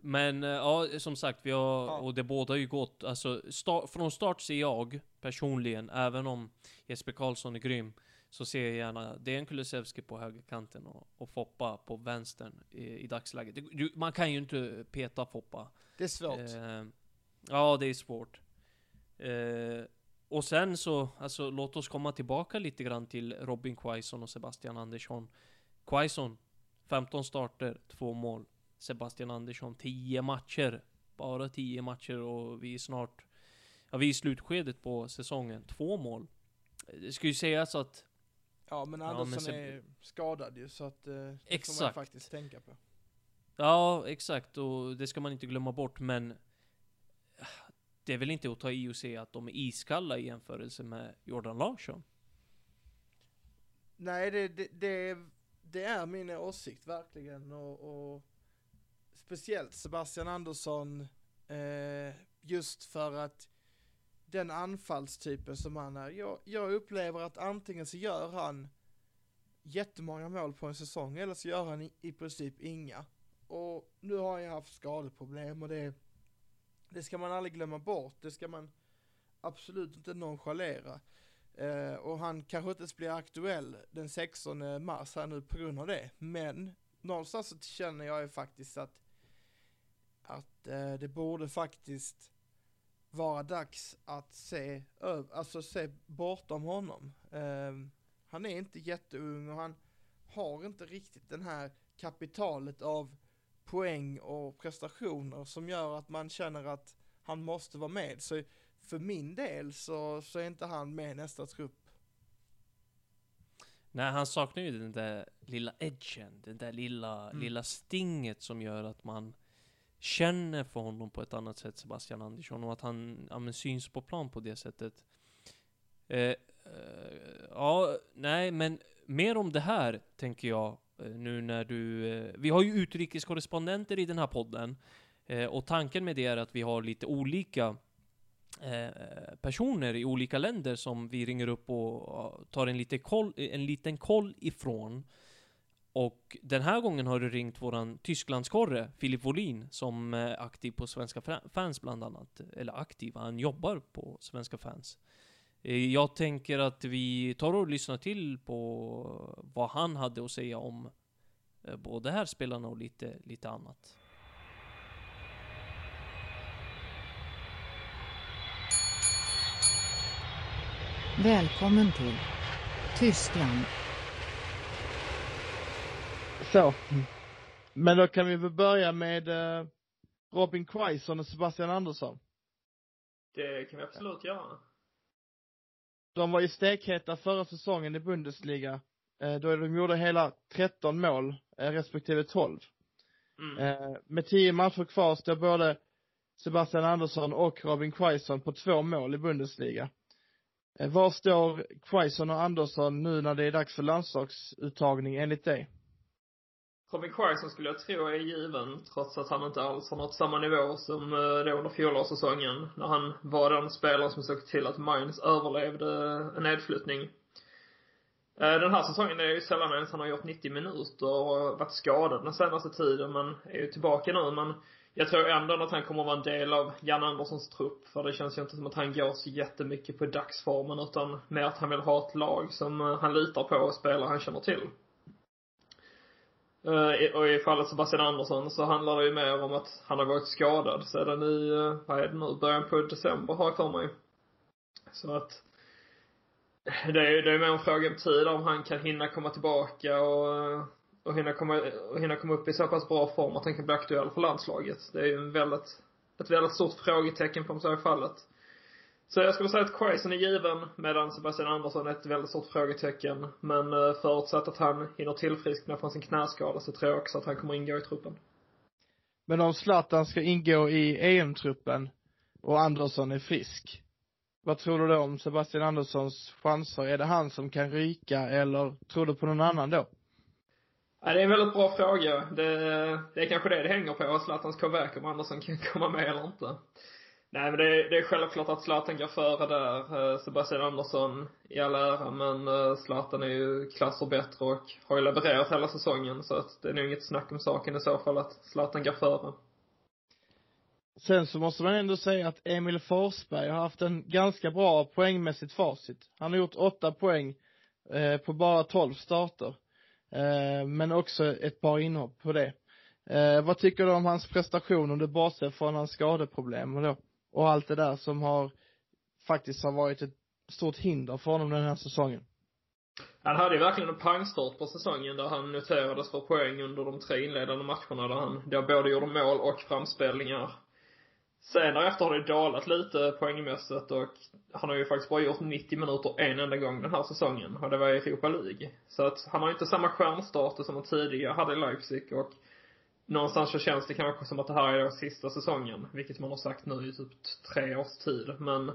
men eh, ja, som sagt, vi har, ja. och det båda ju gått, alltså start, från start ser jag personligen, även om Jesper Karlsson är grym, så ser jag gärna Dejan Kulusevski på högerkanten och, och Foppa på vänstern i, i dagsläget. Det, man kan ju inte peta Foppa. Det är svårt. Eh, ja, det är svårt. Eh, och sen så, alltså låt oss komma tillbaka lite grann till Robin Quaison och Sebastian Andersson. Quaison, 15 starter, 2 mål. Sebastian Andersson 10 matcher. Bara 10 matcher och vi är snart, ja vi är i slutskedet på säsongen. Två mål. Det ska ju sägas att Ja men Andersson ja, men är skadad ju så att eh, det exakt. får man faktiskt tänka på. Ja exakt och det ska man inte glömma bort men Det är väl inte att ta i och se att de är iskalla i jämförelse med Jordan Larsson? Nej det, det, det, det är min åsikt verkligen och, och speciellt Sebastian Andersson eh, just för att den anfallstypen som han är. Jag, jag upplever att antingen så gör han jättemånga mål på en säsong eller så gör han i, i princip inga. Och nu har han haft skadeproblem och det, det ska man aldrig glömma bort. Det ska man absolut inte nonchalera. Eh, och han kanske inte ens blir aktuell den 16 mars här nu på grund av det. Men någonstans så känner jag ju faktiskt att att eh, det borde faktiskt vara dags att se, alltså se bortom honom. Eh, han är inte jätteung och han har inte riktigt den här kapitalet av poäng och prestationer som gör att man känner att han måste vara med. Så för min del så, så är inte han med i nästa trupp. Nej, han saknar ju den där lilla edgen, den där lilla, mm. lilla stinget som gör att man känner för honom på ett annat sätt, Sebastian Andersson, och att han ja, men, syns på plan på det sättet. Eh, eh, ja, nej, men mer om det här, tänker jag, eh, nu när du... Eh, vi har ju utrikeskorrespondenter i den här podden, eh, och tanken med det är att vi har lite olika eh, personer i olika länder som vi ringer upp och tar en lite koll, en liten koll ifrån. Och den här gången har du ringt våran Tysklandskorre, Filip Wolin, som är aktiv på Svenska fans bland annat. Eller aktiv, han jobbar på Svenska fans. Eh, jag tänker att vi tar och lyssnar till på vad han hade att säga om eh, både här spelarna och lite, lite annat. Välkommen till Tyskland. Så. Men då kan vi väl börja med uh, Robin Quaison och Sebastian Andersson. Det kan vi absolut göra. De var ju stekheta förra säsongen i Bundesliga. Eh, då de gjorde hela 13 mål, eh, respektive 12. Mm. Eh, med 10 matcher kvar står både Sebastian Andersson och Robin Quaison på två mål i Bundesliga. Eh, var står Quaison och Andersson nu när det är dags för landslagsuttagning enligt dig? Robin Quaison skulle jag tro är given, trots att han inte alls har nått samma nivå som eh, då under fjolårssäsongen, när han var den spelare som såg till att mines överlevde en nedflyttning. Eh, den här säsongen är det ju sällan ens han har gjort 90 minuter och varit skadad den senaste tiden, men är ju tillbaka nu. Men jag tror ändå att han kommer att vara en del av Jan Anderssons trupp, för det känns ju inte som att han går så jättemycket på dagsformen, utan mer att han vill ha ett lag som eh, han litar på och spelare han känner till. Uh, och i fallet Sebastian Andersson så handlar det ju mer om att han har varit skadad sedan i, uh, vad är det nu, början på december har jag för mig. Så att det är ju det är mer en fråga om tid om han kan hinna komma tillbaka och eh, och hinna komma, och hinna komma upp i så pass bra form att han kan bli aktuell för landslaget. Det är ju en väldigt, ett väldigt stort frågetecken på om så är fallet. Så jag skulle säga att Quaison är given, medan Sebastian Andersson är ett väldigt stort frågetecken. Men eh, förutsatt att han hinner tillfriskna från sin knäskada så tror jag också att han kommer ingå i truppen. Men om Zlatan ska ingå i EM-truppen och Andersson är frisk, vad tror du då om Sebastian Anderssons chanser? Är det han som kan ryka eller tror du på någon annan då? Ja, det är en väldigt bra fråga. Det, det är kanske det det hänger på, Zlatans comeback, om Andersson kan komma med eller inte. Nej men det är, det är självklart att Zlatan går före där. Eh, Sebastian Andersson i all ära, men eh, Zlatan är ju klasser bättre och har ju levererat hela säsongen så att det är nog inget snack om saken i så fall att Zlatan går före. Sen så måste man ändå säga att Emil Forsberg har haft en ganska bra poängmässigt facit. Han har gjort åtta poäng eh, på bara tolv starter. Eh, men också ett par inhopp på det. Eh, vad tycker du om hans prestation om du bortser från hans skadeproblem och då? Och allt det där som har faktiskt har varit ett stort hinder för honom den här säsongen. Han hade ju verkligen en pangstart på säsongen där han noterades för poäng under de tre inledande matcherna där han då både gjorde mål och framspelningar. Sen därefter har det dalat lite poängmässigt och han har ju faktiskt bara gjort 90 minuter en enda gång den här säsongen och det var i Europa League. Så att han har inte samma stjärnstatus som han tidigare hade i Leipzig och någonstans så känns det kanske som att det här är då sista säsongen, vilket man har sagt nu i typ tre års tid, men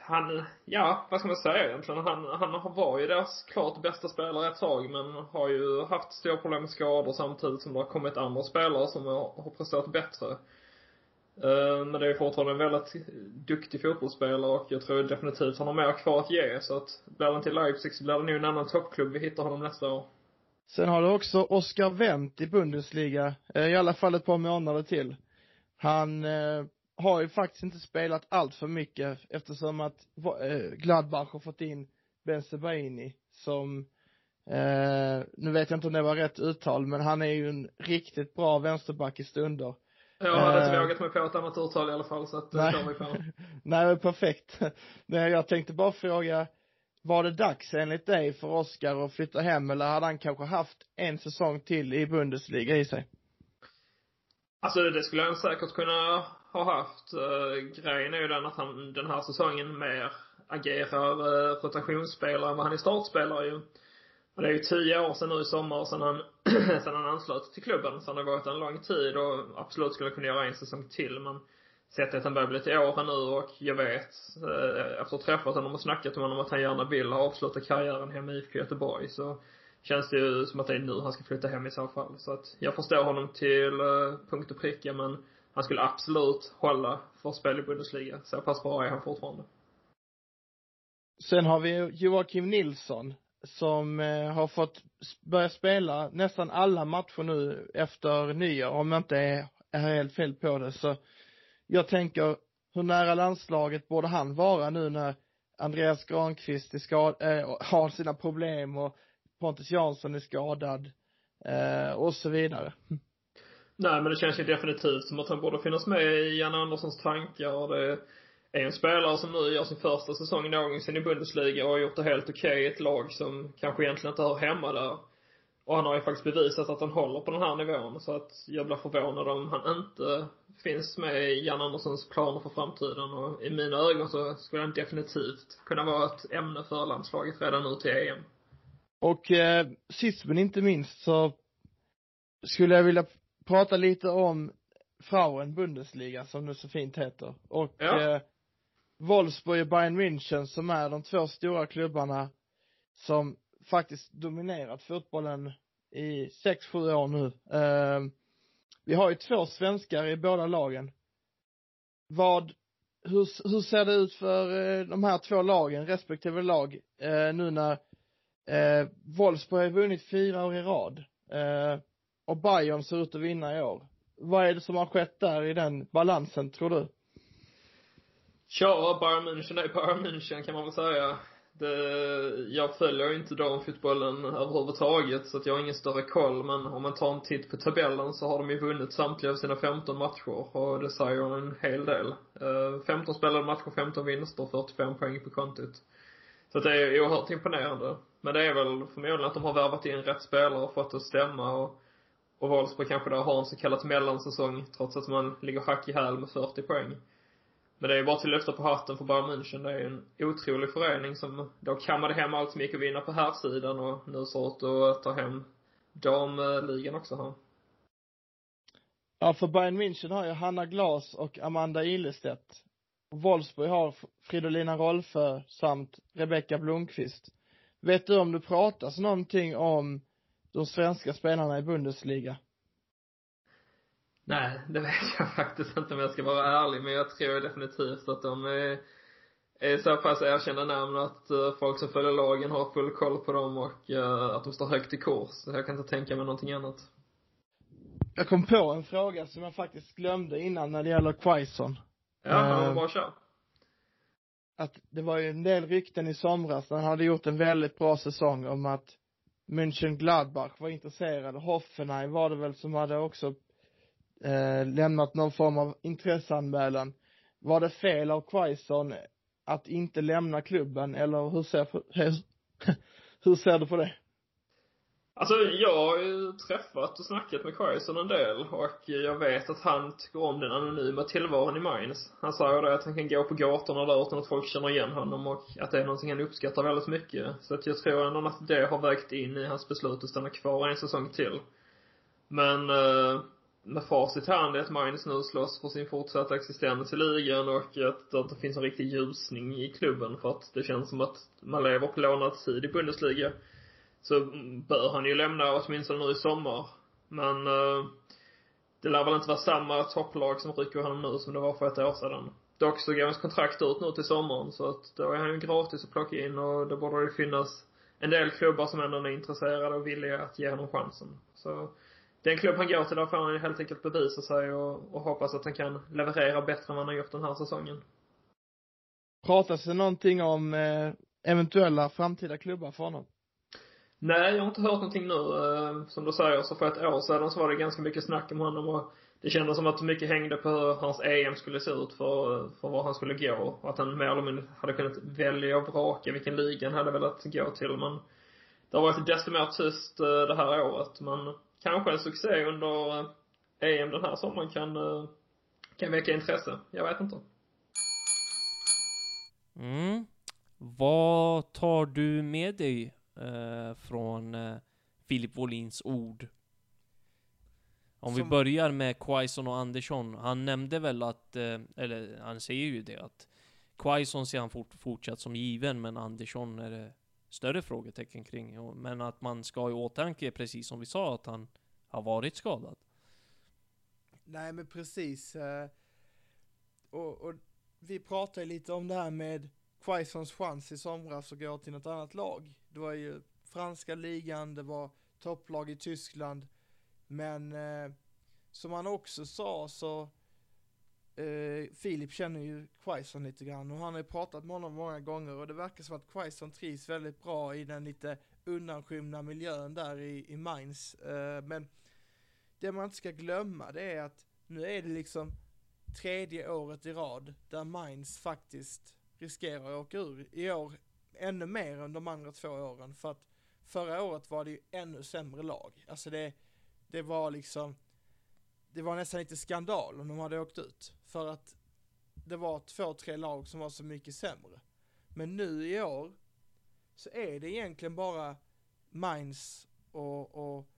han, ja, vad ska man säga egentligen? Han, han var ju deras klart bästa spelare ett tag, men har ju haft stora problem med skador samtidigt som det har kommit andra spelare som har, har presterat bättre. Eh, men det är fortfarande en väldigt duktig fotbollsspelare och jag tror definitivt han har mer kvar att ge, så att blir det inte Leipzig så blir det nog en annan toppklubb vi hittar honom nästa år. Sen har du också Oskar Wendt i Bundesliga, eh, i alla fall ett par månader till. Han eh, har ju faktiskt inte spelat allt för mycket eftersom att eh, Gladbach har fått in Ben Sebaini som, eh, nu vet jag inte om det var rätt uttal, men han är ju en riktigt bra vänsterback i stunder. Jag hade inte vågat mig på ett annat uttal i alla fall, så att det kör vi på. Nej, perfekt. Nej, jag tänkte bara fråga, var det dags enligt dig för Oskar att flytta hem eller hade han kanske haft en säsong till i Bundesliga i sig? Alltså det skulle han säkert kunna ha haft. Eh, grejen är ju den att han den här säsongen mer agerar eh, rotationsspelare än vad han är startspelare ju. Och det är ju tio år sedan nu i sommar sedan han, sedan han anslöt till klubben. Så han har varit en lång tid och absolut skulle kunna göra en säsong till men sett att han börjar bli till åren nu och jag vet, eh, efter att ha träffat honom och snackat med honom att han gärna vill avsluta karriären hemma i IFK Göteborg så känns det ju som att det är nu han ska flytta hem i så fall. Så att jag förstår honom till eh punkt och pricka men han skulle absolut hålla för spel i Bundesliga. Så pass bra är han fortfarande. Sen har vi Joakim Nilsson som eh, har fått börja spela nästan alla matcher nu efter nyår, om jag inte är, är helt fel på det. Så jag tänker, hur nära landslaget borde han vara nu när Andreas Granqvist är skad, äh, har sina problem och Pontus Jansson är skadad eh, och så vidare. Nej, men det känns ju definitivt som att han borde finnas med i Jan Anderssons tankar och det är en spelare som nu gör sin första säsong någonsin i Bundesliga och har gjort det helt okej okay i ett lag som kanske egentligen inte hör hemma där. Och han har ju faktiskt bevisat att han håller på den här nivån så att jag blir förvånad om han inte finns med i Jan Anderssons planer för framtiden och i mina ögon så skulle han definitivt kunna vara ett ämne för landslaget redan nu till EM. Och eh, sist men inte minst så skulle jag vilja prata lite om Frauen Bundesliga som det så fint heter. Och ja. eh, Wolfsburg och Bayern München som är de två stora klubbarna som faktiskt dominerat fotbollen i sex, sju år nu. Ehm, vi har ju två svenskar i båda lagen. Vad, hur, hur ser det ut för eh, de här två lagen, respektive lag, eh, nu när Eh, Wolfsburg har vunnit fyra år i rad. Eh, och Bayern ser ut att vinna i år. Vad är det som har skett där i den balansen, tror du? Ja, Bayern München är Bayern München kan man väl säga. Det, eh, jag följer inte damfotbollen överhuvudtaget så att jag har ingen större koll men om man tar en titt på tabellen så har de ju vunnit samtliga av sina 15 matcher och det säger en hel del. Eh, 15 spelade matcher, 15 vinster, 45 poäng på kontot. Så att det är oerhört imponerande. Men det är väl förmodligen att de har värvat in rätt spelare och fått det att stämma och, och Wolfsburg kanske där har en så kallad mellansäsong trots att man ligger hack i häl med 40 poäng. Men det är ju bara till att lyfta på hatten för Bayern München. Det är ju en otrolig förening som då kammade hem allt som gick att vinna på här sidan och nu så åt att ta hem damligan också här. Ja, för Bayern München har ju Hanna Glas och Amanda Ilestedt. Wolfsburg har Fridolina Rolfö samt Rebecka Blomqvist. Vet du om det pratas någonting om de svenska spelarna i Bundesliga? Nej, det vet jag faktiskt inte om jag ska vara ärlig, men jag tror definitivt att de är, är så pass erkända namn att uh, folk som följer lagen har full koll på dem och uh, att de står högt i kurs. Jag kan inte tänka mig någonting annat. Jag kom på en fråga som jag faktiskt glömde innan när det gäller Quaison. Ja, uh, bara kör. Att det var ju en del rykten i somras när han hade gjort en väldigt bra säsong om att München Gladbach var intresserade. Hoffenheim var det väl som hade också eh, lämnat någon form av intresseanmälan. Var det fel av Quaison att inte lämna klubben eller hur ser, hur, hur ser du på det? Alltså jag har ju träffat och snackat med Quaison en del och jag vet att han tycker om den anonyma tillvaron i Mainz. Han säger det att han kan gå på gatorna där utan att folk känner igen honom och att det är någonting han uppskattar väldigt mycket. Så att jag tror ändå att det har vägt in i hans beslut att stanna kvar en säsong till. Men eh, med facit i hand är att Mainz nu slåss för sin fortsatta existens i ligan och att, att det finns en riktig ljusning i klubben för att det känns som att man lever på lånad tid i Bundesliga så bör han ju lämna åtminstone nu i sommar. Men uh, det lär väl inte vara samma topplag som rycker honom nu som det var för ett år sedan. Dock så går hans kontrakt ut nu till sommaren så att då är han ju gratis att plocka in och då borde det finnas en del klubbar som ändå är intresserade och villiga att ge honom chansen. Så den klubb han går till, där får han helt enkelt bevisa sig och, och hoppas att han kan leverera bättre än vad han har gjort den här säsongen. Pratas det någonting om eh, eventuella framtida klubbar för honom? Nej, jag har inte hört någonting nu. Eh, som du säger, så för ett år sedan så var det ganska mycket snack om honom och det kändes som att mycket hängde på hur hans EM skulle se ut för, för var han skulle gå. Och att han mer eller mindre hade kunnat välja och vraka vilken liga han hade velat gå till. Men det har varit desto mer tyst eh, det här året. Men kanske en succé under EM eh, e den här sommaren kan, kan väcka intresse. Jag vet inte. Mm. Vad tar du med dig eh, från eh, Filip Wåhlins ord. Om Som... vi börjar med Quaison och Andersson. Han nämnde väl att, eh, eller han säger ju det att Quaison ser han fort, fortsatt som given, men Andersson är det större frågetecken kring. Men att man ska ha i åtanke, precis som vi sa, att han har varit skadad. Nej men precis. Eh, och, och vi pratade lite om det här med Quaisons chans i somras att gå till något annat lag. Det var ju franska ligan, det var topplag i Tyskland. Men eh, som han också sa så eh, Filip känner ju Quaison lite grann och han har ju pratat med honom många gånger och det verkar som att Quaison trivs väldigt bra i den lite undanskymda miljön där i, i Mainz. Eh, men det man inte ska glömma det är att nu är det liksom tredje året i rad där Mainz faktiskt riskerar att åka ur. I år ännu mer än de andra två åren för att förra året var det ju ännu sämre lag. Alltså det, det var liksom, det var nästan lite skandal om de hade åkt ut. För att det var två, tre lag som var så mycket sämre. Men nu i år så är det egentligen bara Mainz och, och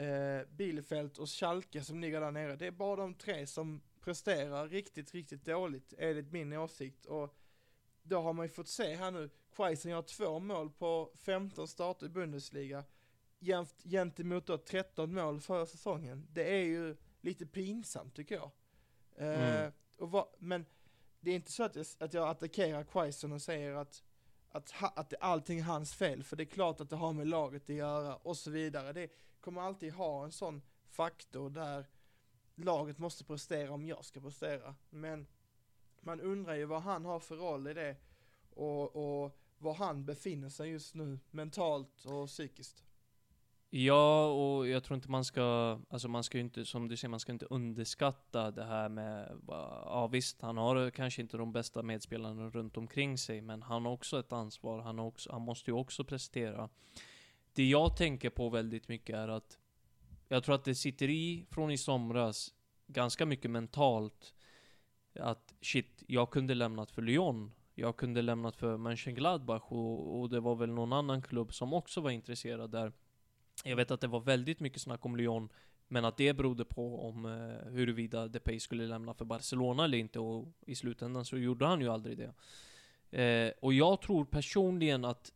eh, Bielefeld och Schalke som ligger där nere. Det är bara de tre som presterar riktigt, riktigt dåligt enligt min åsikt. Och då har man ju fått se här nu, Quaison gör två mål på 15 starter i Bundesliga jämt, gentemot då 13 mål förra säsongen. Det är ju lite pinsamt tycker jag. Eh, mm. Uh, och va, men det är inte så att jag, att jag attackerar Quaison och säger att, att, ha, att allting är hans fel, för det är klart att det har med laget att göra och så vidare. Det kommer alltid ha en sån faktor där laget måste prestera om jag ska prestera. Men man undrar ju vad han har för roll i det och, och var han befinner sig just nu mentalt och psykiskt. Ja, och jag tror inte man ska, alltså man ska ju inte, som du säger, man ska inte underskatta det här med, ja visst, han har kanske inte de bästa medspelarna runt omkring sig, men han har också ett ansvar, han, också, han måste ju också prestera. Det jag tänker på väldigt mycket är att, jag tror att det sitter i från i somras, ganska mycket mentalt, att shit, jag kunde lämnat för Lyon, jag kunde lämnat för Mönchengladbach och, och det var väl någon annan klubb som också var intresserad där. Jag vet att det var väldigt mycket snack om Lyon, men att det berodde på om eh, huruvida Depay skulle lämna för Barcelona eller inte, och i slutändan så gjorde han ju aldrig det. Eh, och jag tror personligen att,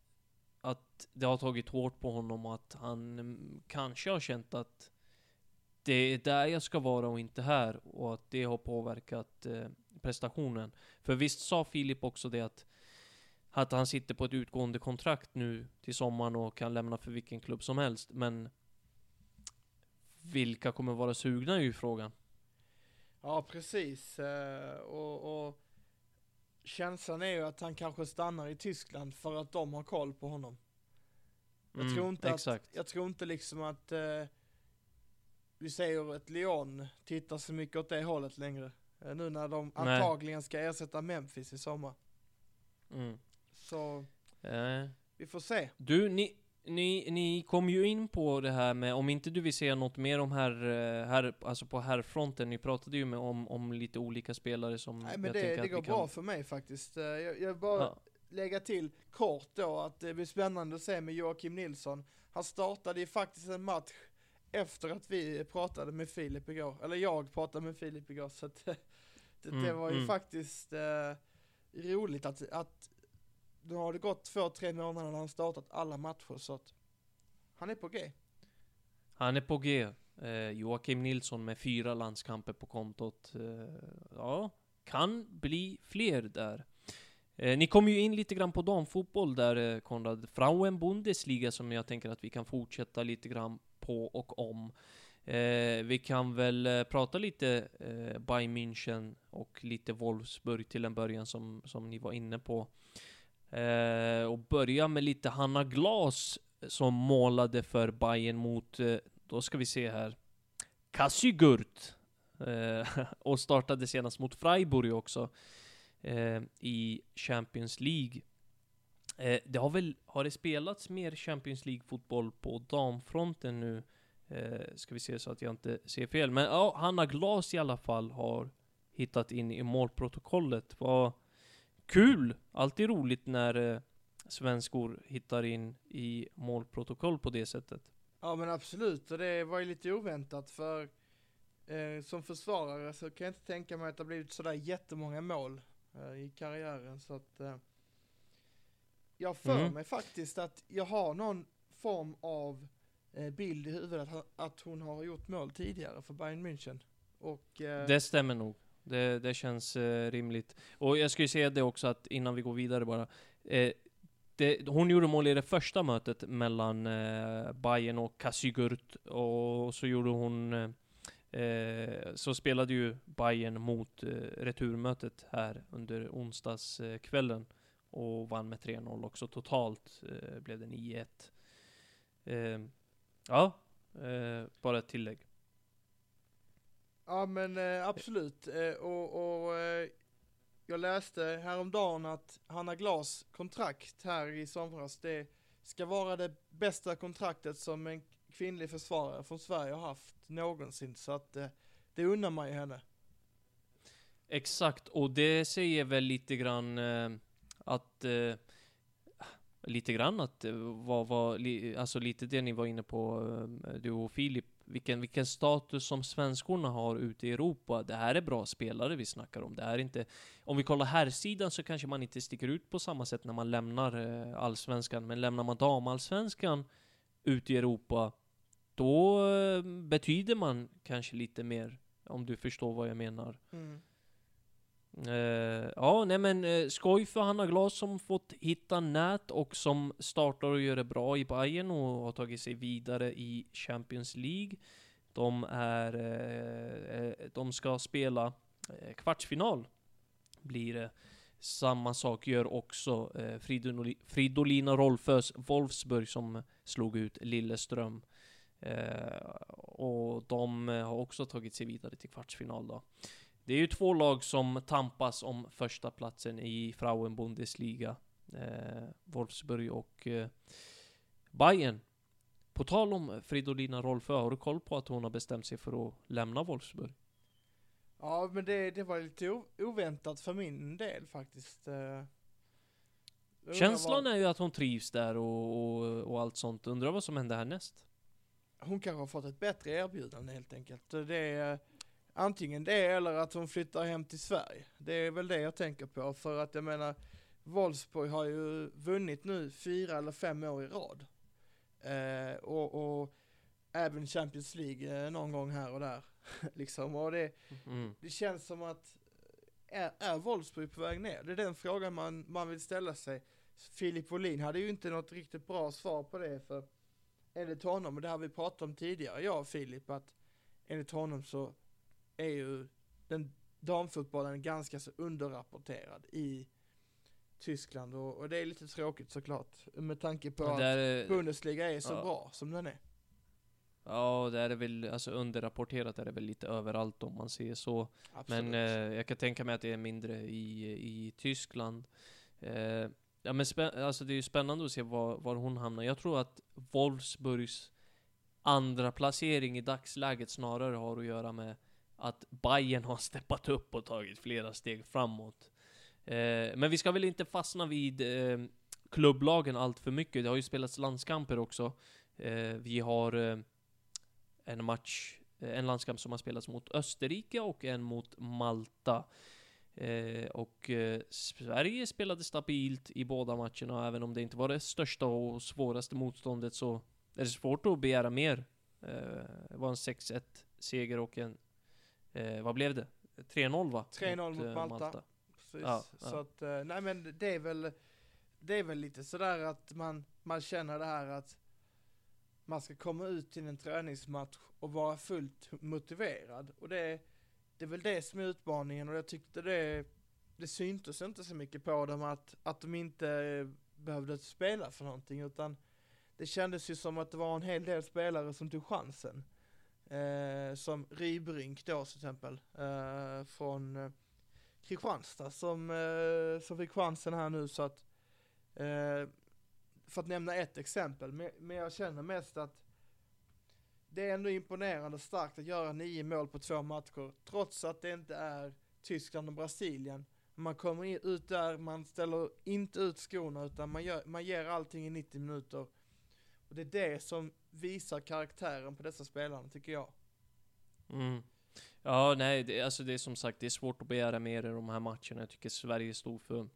att det har tagit hårt på honom och att han mm, kanske har känt att det är där jag ska vara och inte här, och att det har påverkat eh, prestationen. För visst sa Filip också det att att han sitter på ett utgående kontrakt nu till sommaren och kan lämna för vilken klubb som helst. Men vilka kommer vara sugna är ju frågan. Ja, precis. Eh, och, och känslan är ju att han kanske stannar i Tyskland för att de har koll på honom. Jag Mm, tror inte exakt. att, jag tror inte liksom att eh, vi säger att Lyon tittar så mycket åt det hållet längre. Eh, nu när de Nej. antagligen ska ersätta Memphis i sommar. Mm. Så Eh. vi får se. Du, ni, ni, ni kom ju in på det här med, om inte du vill säga något mer om här, eh, här alltså på herrfronten, ni pratade ju med om, om lite olika spelare som Nej men det, det går kan- bra för mig faktiskt. Eh, Jag, jag bara Ja. lägga till kort då att det blir spännande att se med Joakim Nilsson. Han startade ju faktiskt en match efter att vi pratade med Filip igår, eller jag pratade med Filip igår så att det, det Mm, var ju mm. faktiskt eh, roligt att, att nu har det gått två, tre månader när han startat alla matcher så att han är på G. Han är på G. Eh, Joakim Nilsson med fyra landskamper på kontot. Eh, ja, kan bli fler där. Eh, ni kom ju in lite grann på damfotboll där, eh, Konrad. Frauen Bundesliga som jag tänker att vi kan fortsätta lite grann på och om. Eh, vi kan väl eh, prata lite eh, Bayern München och lite Wolfsburg till en början som, som ni var inne på. Eh, och börja med lite Hanna Glas som målade för Bayern mot, eh, då ska vi se här, Kassygurt. Eh, och startade senast mot Freiburg också. Eh, I Champions League. Eh, det har väl, har det spelats mer Champions League-fotboll på damfronten nu? Eh, ska vi se så att jag inte ser fel. Men ja, Hanna Glas i alla fall har hittat in i målprotokollet. Vad kul! Alltid roligt när eh, svenskor hittar in i målprotokoll på det sättet. Ja men absolut, och det var ju lite oväntat för eh, som försvarare så kan jag inte tänka mig att det har blivit sådär jättemånga mål eh, i karriären så att eh, jag för Mm. mig faktiskt att jag har någon form av eh, bild i huvudet att, att hon har gjort mål tidigare för Bayern München. Och eh, Det stämmer nog. Det, det känns eh, rimligt. Och jag ska ju säga det också att innan vi går vidare bara. Eh, det, hon gjorde mål i det första mötet mellan eh, Bayern och Kasigurt Och så gjorde hon... Eh, eh, så spelade ju Bayern mot eh, returmötet här under onsdagskvällen. Eh, och vann med 3-0 också. Totalt eh, blev det 9-1. Eh, ja, eh, bara ett tillägg. Ja men eh, absolut, eh, och, och eh, jag läste häromdagen att Hanna Glas kontrakt här i somras, det ska vara det bästa kontraktet som en kvinnlig försvarare från Sverige har haft någonsin, så att eh, det unnar man ju henne. Exakt, och det säger väl lite grann eh, att eh, Lite grann att eh, vad var, alltså lite det ni var inne på eh, du och Filip vilken, vilken status som svenskorna har ute i Europa. Det här är bra spelare vi snackar om. Det här är inte, om vi kollar här sidan så kanske man inte sticker ut på samma sätt när man lämnar eh, allsvenskan. Men lämnar man damallsvenskan ute i Europa, då eh, betyder man kanske lite mer. Om du förstår vad jag menar. Mm. Uh, ja, nej men uh, skoj för Hanna Glas som fått hitta nät och som startar och gör det bra i Bayern och har tagit sig vidare i Champions League. De är, uh, de ska spela kvartsfinal. Blir det. Samma sak gör också eh, Fridolina Rolfös Wolfsburg som slog ut Lilleström. Och de har också tagit sig vidare till kvartsfinal då. Det är ju två lag som tampas om första platsen i Frauen Bundesliga. Eh, Wolfsburg och eh, Bayern. På tal om Fridolina Rolfö, har du koll på att hon har bestämt sig för att lämna Wolfsburg? Ja, men det, det var lite oväntat för min del faktiskt. Eh, Känslan vad- är ju att hon trivs där och, och, och allt sånt. Undrar vad som händer härnäst? Hon kanske har fått ett bättre erbjudande helt enkelt. Det är antingen det eller att hon flyttar hem till Sverige. Det är väl det jag tänker på för att jag menar Wolfsburg har ju vunnit nu fyra eller fem år i rad. Eh, och, och även Champions League eh, någon gång här och där. liksom. Och det, Mm. det känns som att är, är Wolfsburg på väg ner? Det är den frågan man, man vill ställa sig. Filip Wåhlin hade ju inte något riktigt bra svar på det för enligt honom, och det har vi pratat om tidigare, jag och Filip, att enligt honom så är ju den damfotbollen ganska så underrapporterad i Tyskland och, och det är lite tråkigt såklart med tanke på att är, Bundesliga är så ja. bra som den är. ja, det är väl, alltså underrapporterat är det väl lite överallt om man ser så. Absolut. Men eh, jag kan tänka mig att det är mindre i, i Tyskland. Eh, ja men alltså det är ju spännande att se var, var hon hamnar. Jag tror att Wolfsburgs andra placering i dagsläget snarare har att göra med att Bayern har steppat upp och tagit flera steg framåt. Eh, men vi ska väl inte fastna vid eh, klubblagen allt för mycket. Det har ju spelats landskamper också. Eh, vi har eh, en match, eh, en landskamp som har spelats mot Österrike och en mot Malta. Eh, och eh, Sverige spelade stabilt i båda matcherna, även om det inte var det största och svåraste motståndet så är det svårt att begära mer. Eh, det var en 6-1 seger och en, eh, vad blev det? 3-0 va? 3-0 mot eh, Malta. Precis. Ja, Så ja. att, eh, nej men det är väl, det är väl lite sådär att man, man känner det här att man ska komma ut till en träningsmatch och vara fullt motiverad. Och det, det är väl det som är utmaningen och jag tyckte det, det syntes inte så mycket på dem att, att de inte eh, behövde spela för någonting utan det kändes ju som att det var en hel del spelare som tog chansen. Eh, som Rybrink då till exempel, eh, från eh, Kristianstad som, eh, som fick chansen här nu så att eh, för att nämna ett exempel, men, jag känner mest att det är ändå imponerande starkt att göra nio mål på två matcher trots att det inte är Tyskland och Brasilien. Man kommer ut där, man ställer inte ut skorna utan man, gör, man ger allting i 90 minuter. Och det är det som visar karaktären på dessa spelarna tycker jag. Mm. Ja, nej, det, alltså det är som sagt, det är svårt att begära mer i de här matcherna. Jag tycker Sverige stod för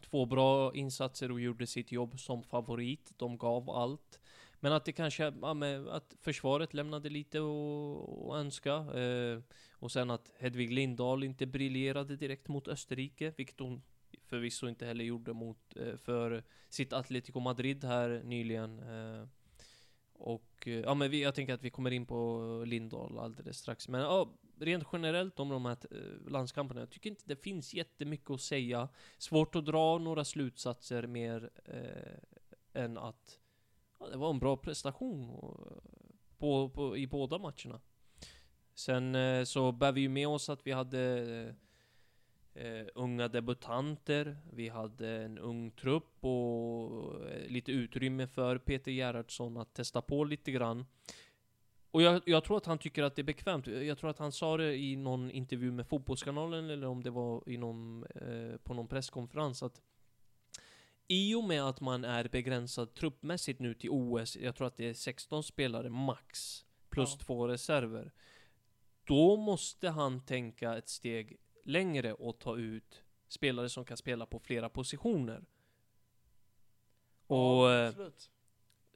två bra insatser och gjorde sitt jobb som favorit. De gav allt. Men att det kanske, ja, att försvaret lämnade lite att önska. Eh, och sen att Hedvig Lindahl inte briljerade direkt mot Österrike, vilket hon förvisso inte heller gjorde mot, eh, för sitt Atletico Madrid här nyligen. Eh, och eh, ja men vi, jag tänker att vi kommer in på Lindahl alldeles strax. Men ja, rent generellt om de här eh, landskamperna. Jag tycker inte det finns jättemycket att säga. Svårt att dra några slutsatser mer eh, än att ja, det var en bra prestation och, på, på, i båda matcherna. Sen eh, så bär vi ju med oss att vi hade eh, unga debutanter, vi hade en ung trupp och eh, lite utrymme för Peter Gerhardsson att testa på lite grann. Och jag, jag tror att han tycker att det är bekvämt. Jag tror att han sa det i någon intervju med Fotbollskanalen eller om det var i någon, eh, på någon presskonferens att i och med att man är begränsad truppmässigt nu till OS, jag tror att det är 16 spelare max, plus Ja. två reserver. Då måste han tänka ett steg längre och ta ut spelare som kan spela på flera positioner. Och Ja, eh,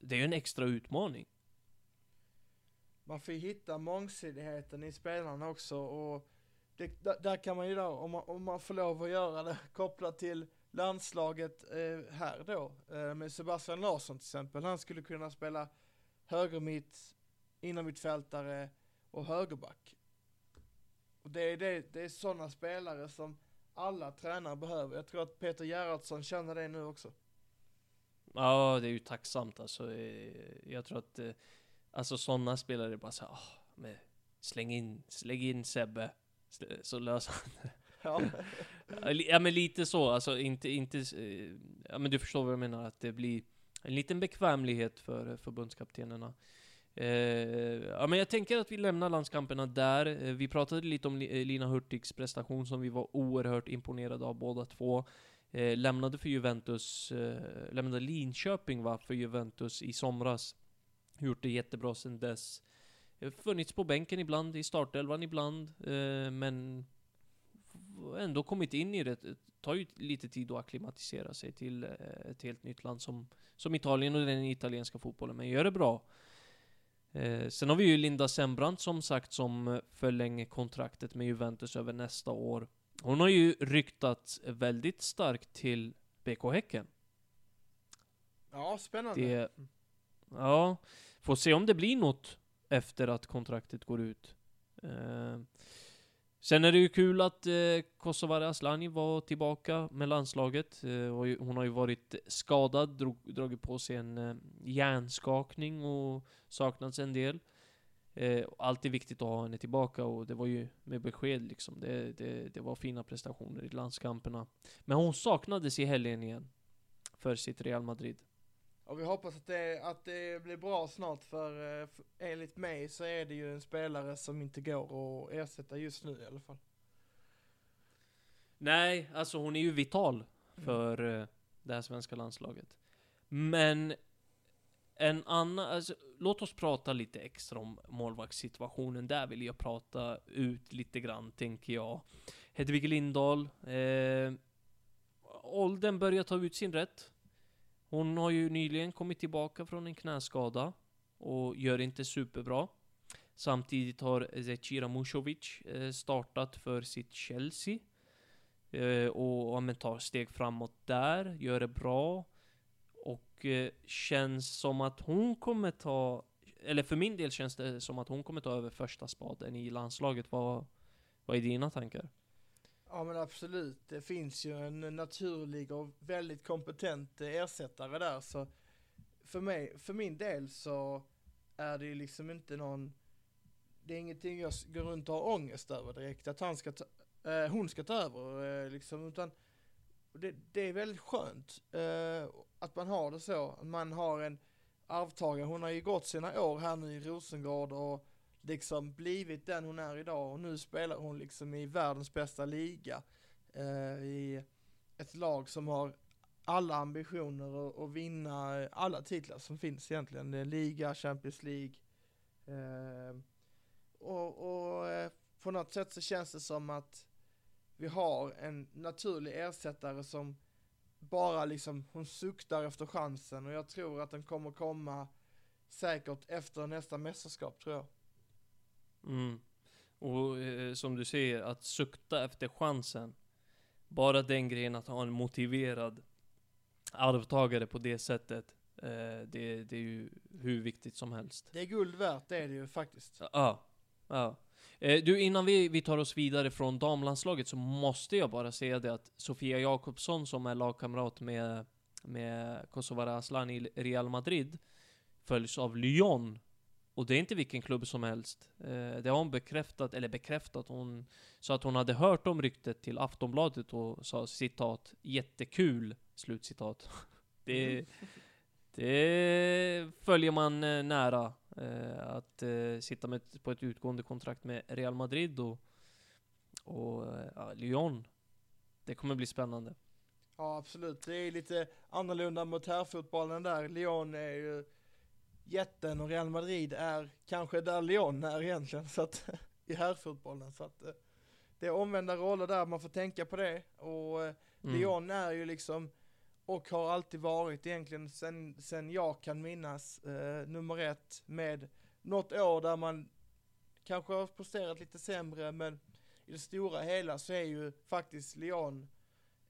det är ju en extra utmaning. Man får ju hitta mångsidigheten i spelarna också och det, där, där kan man ju då, om man, om man får lov att göra det, kopplat till landslaget eh, här då, eh, med Sebastian Larsson till exempel, han skulle kunna spela högermitt, innermittfältare och högerback. Och det är, det, det är sådana spelare som alla tränare behöver. Jag tror att Peter Gerhardsson känner det nu också. Ja, det är ju tacksamt alltså. Eh, Jag tror att... eh, Alltså sådana spelare är bara så här, "Åh, men släng in, släng in Sebbe. Så löser han det. Ja. Ja, men lite så, alltså inte, inte, eh, ja men du förstår vad jag menar, att det blir en liten bekvämlighet för förbundskaptenerna. Eh, ja men jag tänker att vi lämnar landskamperna där. Eh, vi pratade lite om eh, Lina Hurtigs prestation som vi var oerhört imponerade av båda två. Eh, lämnade för Juventus, eh, lämnade Linköping va, för Juventus i somras. Gjort det jättebra sedan dess. Eh, funnits på bänken ibland, i startelvan ibland, eh, men ändå kommit in i det. Det tar ju lite tid att acklimatisera sig till eh, ett helt nytt land som, som Italien och den italienska fotbollen, men gör det bra. Eh, sen har vi ju Linda Sembrant som sagt som förlänger kontraktet med Juventus över nästa år. Hon har ju ryktats väldigt starkt till BK Häcken. ja, spännande. Det, ja, får se om det blir något efter att kontraktet går ut. Eh, sen är det ju kul att eh, Kosovare Asllani var tillbaka med landslaget. Eh, och hon har ju varit skadad, drog, dragit på sig en eh, hjärnskakning och saknats en del. Eh, alltid viktigt att ha henne tillbaka och det var ju med besked liksom. Det, det, det var fina prestationer i landskamperna. Men hon saknades i helgen igen. För sitt Real Madrid. Och vi hoppas att det, att det blir bra snart för, eh, för enligt mig så är det ju en spelare som inte går att ersätta just nu i alla fall. Nej, alltså hon är ju vital för eh, det här svenska landslaget. Men en annan, alltså, låt oss prata lite extra om målvaktssituationen. Där vill jag prata ut lite grann, tänker jag. Hedvig Lindahl, eh, åldern börjar ta ut sin rätt. Hon har ju nyligen kommit tillbaka från en knäskada och gör inte superbra. Samtidigt har Zecira Musovic eh, startat för sitt Chelsea. Eh, och men tar steg framåt där, gör det bra. Och eh, känns som att hon kommer ta, eller för min del känns det som att hon kommer ta över första spaden i landslaget. Vad, vad är dina tankar? Ja men absolut, det finns ju en naturlig och väldigt kompetent eh, ersättare där så för mig, för min del så är det ju liksom inte någon, det är ingenting jag går runt och har ångest över direkt att han ska ta, eh, hon ska ta över eh, liksom utan det, det är väldigt skönt eh, att man har det så, att man har en arvtagare, hon har ju gått sina år här nu i Rosengård och liksom blivit den hon är idag. Och nu spelar hon liksom i världens bästa liga eh, i ett lag som har alla ambitioner att, vinna alla titlar som finns egentligen, Det är liga, Champions League eh, och, och eh, på något sätt så känns det som att vi har en naturlig ersättare som bara liksom, hon suktar efter chansen. Och jag tror att den kommer komma säkert efter nästa mästerskap tror jag. Mm. Och eh, som du säger, att sukta efter chansen. Bara den grejen att ha en motiverad arvtagare på det sättet. Eh, det, det är ju hur viktigt som helst. Det är guld värt, det är det ju faktiskt. Ja. ja. Eh, du, innan vi, vi tar oss vidare från damlandslaget så måste jag bara säga det att Sofia Jakobsson som är lagkamrat med, med Kosovare Aslan i Real Madrid följs av Lyon. Och det är inte vilken klubb som helst. Eh, det har hon bekräftat, eller bekräftat, hon sa att hon hade hört om ryktet till Aftonbladet och sa citat jättekul, slutcitat. Det, det följer man eh, nära. Eh, att eh, sitta med, på ett utgående kontrakt med Real Madrid och, och eh, Lyon. Det kommer bli spännande. Ja absolut, det är lite annorlunda mot herrfotbollen där. Lyon är ju jätten och Real Madrid är kanske där Lyon är egentligen så att i herrfotbollen så att eh, det är omvända roller där, man får tänka på det och eh, Mm. Lyon är ju liksom och har alltid varit egentligen sen, sen jag kan minnas eh, nummer ett med något år där man kanske har presterat lite sämre men i det stora hela så är ju faktiskt Lyon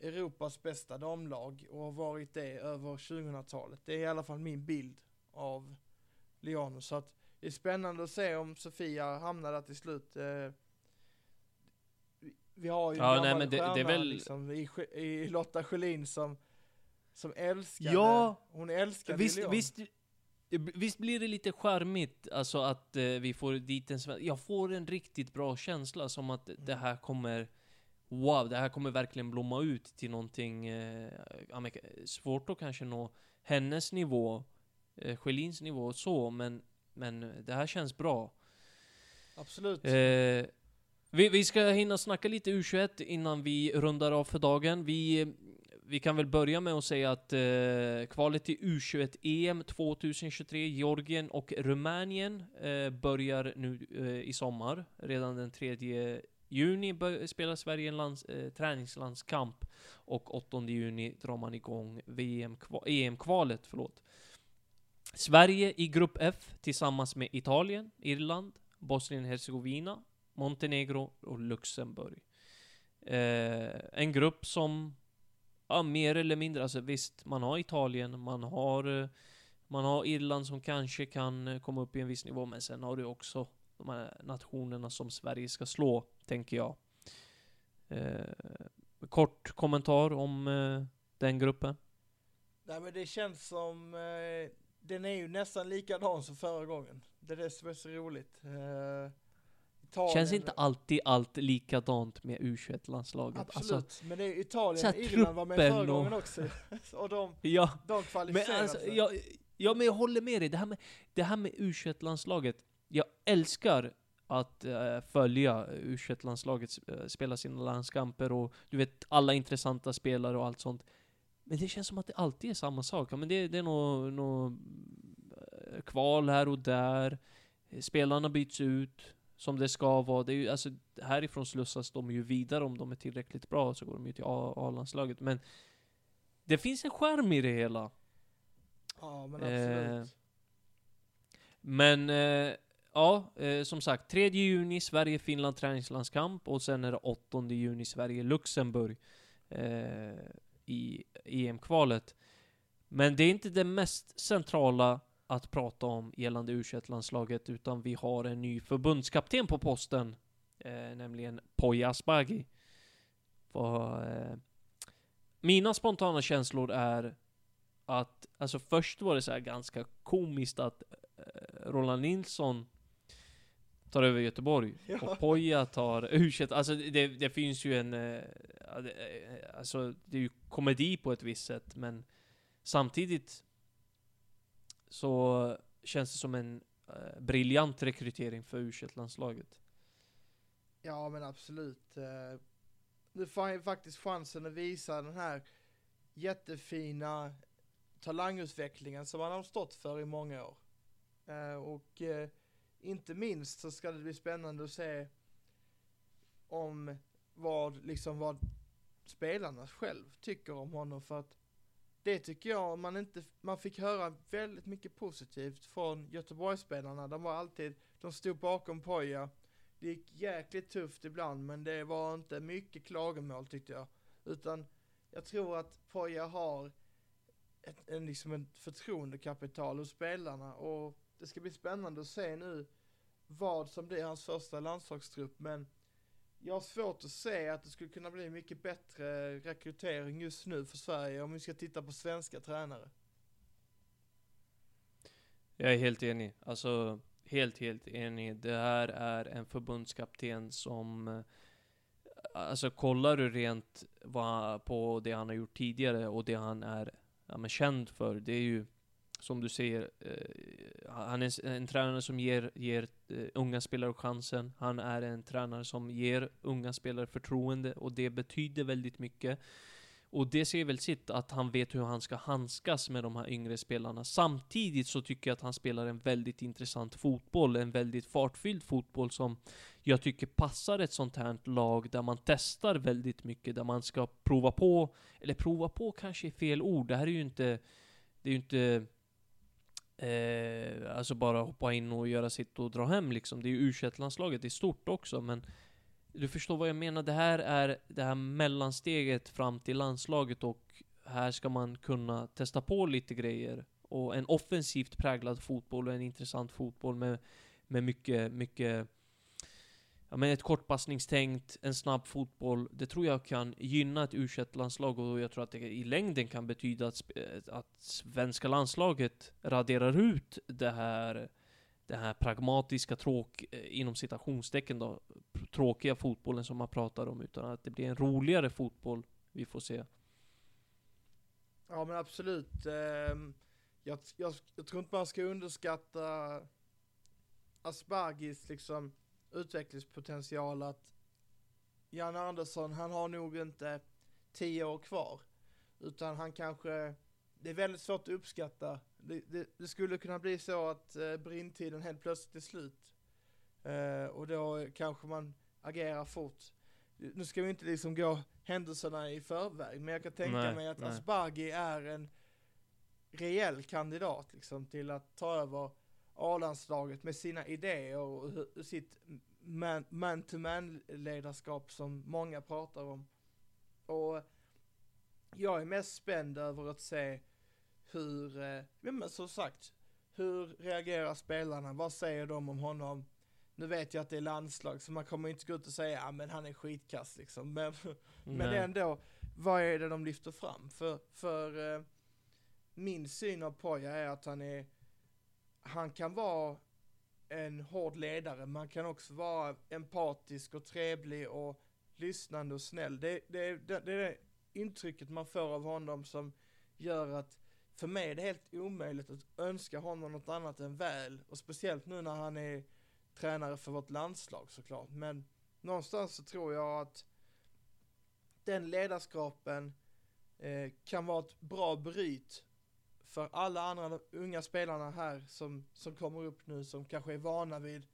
Europas bästa damlag och har varit det över 2000-talet. Det är i alla fall min bild av Lyon så att det är spännande att se om Sofia hamnar där till slut. Eh, vi- har ju en Ja, gammal nej, men det- det är stjärna väl- liksom, i, i Lotta Schelin som, som älskade, Ja, hon älskade Visst, Lyon. visst, Visst blir det lite charmigt, alltså att eh, vi får dit en svensk... Jag får en riktigt bra känsla som att det här kommer... Wow, det här kommer verkligen blomma ut till någonting... Eh, svårt att kanske nå hennes nivå, eh, Schelins nivå så, men, men det här känns bra. Absolut. Eh, vi, vi ska hinna snacka lite U21 innan vi rundar av för dagen. Vi, vi kan väl börja med att säga att eh, kvalet till U21-EM 2023, Georgien och Rumänien, eh, börjar nu eh, i sommar. Redan den 3 juni spelar Sverige en lands, eh, träningslandskamp och 8 juni drar man igång EM-kvalet. Förlåt. Sverige i Grupp F tillsammans med Italien, Irland, Bosnien-Hercegovina, Montenegro och Luxemburg. Eh, en grupp som, ja, mer eller mindre, alltså visst, man har Italien, man har, eh, man har Irland som kanske kan eh, komma upp i en viss nivå, men sen har du också de här nationerna som Sverige ska slå, tänker jag. Eh, kort kommentar om eh, den gruppen? Nej men det känns som, eh, den är ju nästan likadan som förra gången. Det är det som är så roligt. Eh, Italien, Känns inte alltid allt likadant med U21-landslaget? Absolut, Alltså, men det är så Italien, här Irland var med förra och- gången också. och de, ja, de men kvalificerade alltså, sig. jag, ja, men jag håller med dig. Det här med, det här med U21-landslaget. Jag älskar att eh, följa U21-landslaget uh, spela sina landskamper och du vet, alla intressanta spelare och allt sånt. Men det känns som att det alltid är samma sak. Ja, men det, det är nog nå, eh, kval här och där. Spelarna byts ut som det ska vara. Det är ju, alltså, härifrån slussas de ju vidare om de är tillräckligt bra, så går de ju till A-landslaget. Men det finns en skärm i det hela. Ja men Eh, absolut. Men, eh, ja, eh, som sagt, 3 juni Sverige-Finland träningslandskamp och sen är det 8 juni Sverige-Luxemburg eh, i EM-kvalet. Men det är inte det mest centrala att prata om gällande u landslaget utan vi har en ny förbundskapten på posten, eh, nämligen Poya Asbaghi. Vad, eh, mina spontana känslor är att, alltså först var det så här ganska komiskt att eh, Roland Nilsson tar över Göteborg Ja. och Poja tar u Alltså det, det finns ju en, eh, ja, det, eh, eh, alltså det är ju komedi på ett visst sätt men samtidigt så känns det som en eh, briljant rekrytering för u landslaget Ja men absolut. Nu får han ju faktiskt chansen att visa den här jättefina talangutvecklingen som han har stått för i många år. Eh, och inte minst så ska det bli spännande att se om vad, liksom vad spelarna själv tycker om honom för att det tycker jag man inte, man fick höra väldigt mycket positivt från Göteborgsspelarna. De var alltid, de stod bakom Poja. Det gick jäkligt tufft ibland men det var inte mycket klagomål tyckte jag. Utan jag tror att Poja har ett, en, liksom ett förtroendekapital hos spelarna och det ska bli spännande att se nu vad som blir hans första landslagstrupp men jag har svårt att se att det skulle kunna bli mycket bättre rekrytering just nu för Sverige om vi ska titta på svenska tränare. Jag är helt enig. Alltså, helt, helt enig. Det här är en förbundskapten som... Eh, alltså, kollar du rent vad, på det han har gjort tidigare och det han är ja, men känd för, det är ju som du säger, eh, han är en, en tränare som ger, ger eh, unga spelare chansen. Han är en tränare som ger unga spelare förtroende och det betyder väldigt mycket. Och det säger väl sitt, att han vet hur han ska handskas med de här yngre spelarna. Samtidigt så tycker jag att han spelar en väldigt intressant fotboll, en väldigt fartfylld fotboll som jag tycker passar ett sånt här lag där man testar väldigt mycket, där man ska prova på, eller prova på kanske är fel ord, det här är ju inte, det är ju inte Eh, alltså bara hoppa in och göra sitt och dra hem liksom. Det är ju u landslaget det är stort också men Du förstår vad jag menar, det här är det här mellansteget fram till landslaget och här ska man kunna testa på lite grejer. Och en offensivt präglad fotboll och en intressant fotboll med, med mycket, mycket ja, men ett kortpassningstänkt, en snabb fotboll. Det tror jag kan gynna ett u landslag och jag tror att det i längden kan betyda att, eh, att svenska landslaget raderar ut det här, det här pragmatiska tråk, eh, inom citationstecken då, tråkiga fotbollen som man pratar om, utan att det blir en roligare fotboll vi får se. Ja men absolut. Ehm, jag, jag, jag tror inte man ska underskatta Aspergis liksom utvecklingspotential att Jan Andersson, han har nog inte tio år kvar. Utan han kanske, det är väldigt svårt att uppskatta. Det, det, det skulle kunna bli så att eh, brintiden helt plötsligt är slut. Eh, och då kanske man agerar fort. Nu ska vi inte liksom gå händelserna i förväg, men jag kan tänka Nej, mig att nej. Asbaghi är en reell kandidat liksom till att ta över A-landslaget med sina idéer och sitt man- man-to-man ledarskap som många pratar om. Och jag är mest spänd över att se hur, eh, men som sagt, hur reagerar spelarna? Vad säger de om honom? Nu vet jag att det är landslag så man kommer inte gå ut och säga ja men han är skitkass liksom. Men, men ändå, vad är det de lyfter fram? För, för eh, min syn av Poja är att han är, han kan vara en hård ledare, men han kan också vara empatisk och trevlig och lyssnande och snäll. Det, det, det, det är det intrycket man får av honom som gör att för mig är det helt omöjligt att önska honom något annat än väl. Och speciellt nu när han är tränare för vårt landslag såklart. Men någonstans så tror jag att den ledarskapen eh, kan vara ett bra bryt för alla andra unga spelarna här som, som kommer upp nu som kanske är vana vid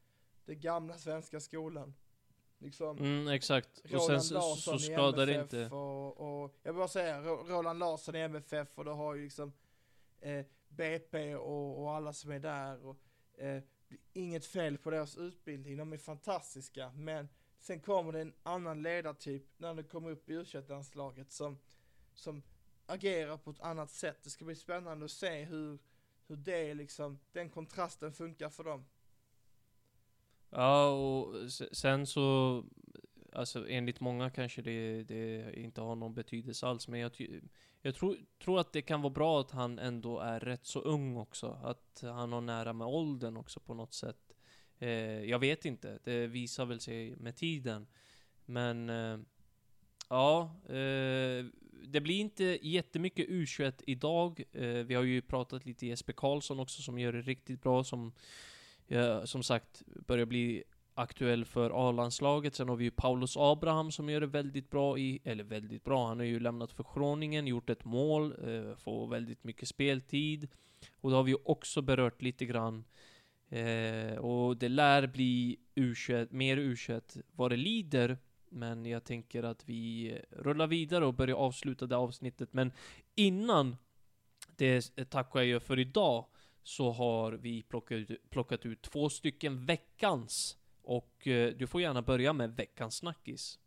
den gamla svenska skolan. Liksom Mm, exakt. Och sen så, Larsson så i skadar det MFF inte. Och, och jag vill bara säga, Ro- Roland Larsson i MFF och då har ju liksom eh, BP och, och alla som är där och eh, inget fel på deras utbildning, de är fantastiska men sen kommer det en annan ledartyp när det kommer upp i u som, som agerar på ett annat sätt. Det ska bli spännande att se hur, hur det liksom, den kontrasten funkar för dem. Ja, och sen så, alltså enligt många kanske det, det inte har någon betydelse alls, men jag, jag tror, tror att det kan vara bra att han ändå är rätt så ung också. Att han har nära med åldern också på något sätt. Eh, jag vet inte, det visar väl sig med tiden. Men, eh, ja, eh, det blir inte jättemycket U21 idag. Eh, vi har ju pratat lite Jesper Karlsson också som gör det riktigt bra, som som sagt börjar bli aktuell för A-landslaget. Sen har vi ju Paulus Abraham som gör det väldigt bra i, eller väldigt bra, han har ju lämnat för Groningen, gjort ett mål, eh, får väldigt mycket speltid. Och det har vi ju också berört lite grann. Eh, och det lär bli U21, mer U21 vad det lider. Men jag tänker att vi rullar vidare och börjar avsluta det avsnittet. Men innan det tackar jag gör för idag så har vi plockat ut, plockat ut två stycken veckans. Och eh, du får gärna börja med veckans snackis.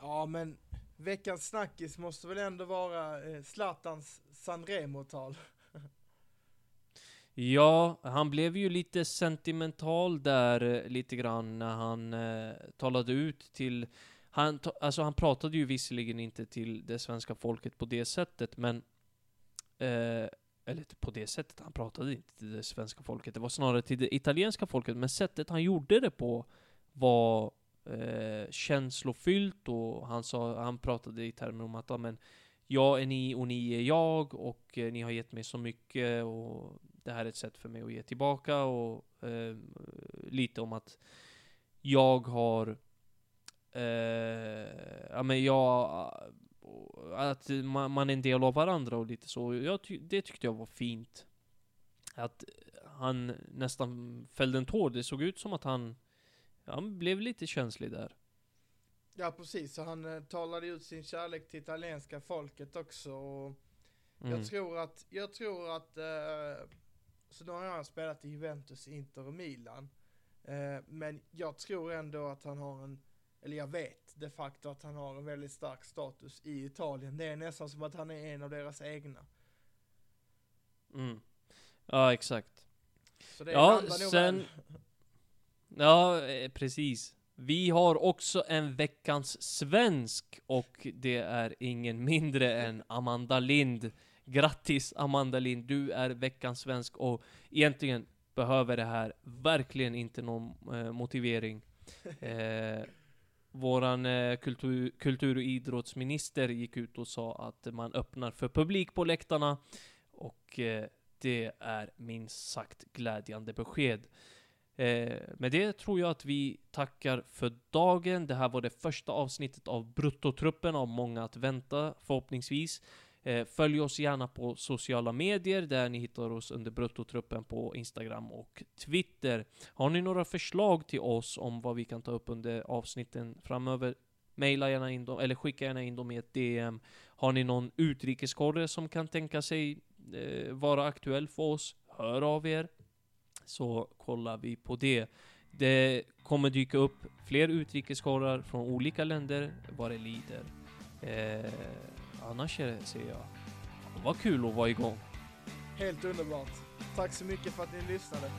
Ja men veckans snackis måste väl ändå vara eh, Zlatans Sanremo-tal. Ja, han blev ju lite sentimental där eh, lite grann när han eh, talade ut till han, alltså han pratade ju visserligen inte till det svenska folket på det sättet, men eh, eller på det sättet, han pratade inte till det svenska folket, det var snarare till det italienska folket, men sättet han gjorde det på var eh, känslofyllt och han sa, han pratade i termer om att ja, men jag är ni och ni är jag och eh, ni har gett mig så mycket och det här är ett sätt för mig att ge tillbaka och eh, lite om att jag har eh, ja men jag att man, man är en del av varandra och lite så. Jag ty, det tyckte jag var fint. Att han nästan fällde en tår. Det såg ut som att han, han blev lite känslig där. Ja precis, så han eh, talade ut sin kärlek till italienska folket också och Mm. jag tror att, jag tror att, eh, så nu har han spelat i Juventus, Inter och Milan. Eh, men jag tror ändå att han har en, eller jag vet de facto att han har en väldigt stark status i Italien. Det är nästan som att han är en av deras egna. Mm. Ja, exakt. Så det Ja, sen-. Ja, eh, precis. Vi har också en veckans svensk och det är ingen mindre än Amanda Lind. Grattis Amanda Lind, du är veckans svensk och egentligen behöver det här verkligen inte någon eh, motivering. Eh, våran eh, kultur, kultur och idrottsminister gick ut och sa att man öppnar för publik på läktarna och eh, det är minst sagt glädjande besked. Eh, med det tror jag att vi tackar för dagen. Det här var det första avsnittet av Bruttotruppen av många att vänta förhoppningsvis. Eh, följ oss gärna på sociala medier där ni hittar oss under Bruttotruppen på Instagram och Twitter. Har ni några förslag till oss om vad vi kan ta upp under avsnitten framöver? Maila gärna in dem, eller skicka gärna in dem i ett DM. Har ni någon utrikeskorre som kan tänka sig eh, vara aktuell för oss? Hör av er. Så kollar vi på det. Det kommer dyka upp fler utrikeskorrar från olika länder vad det lider. Eh, annars är det, säger jag, fan vad kul att vara igång. Helt underbart. Tack så mycket för att ni lyssnade.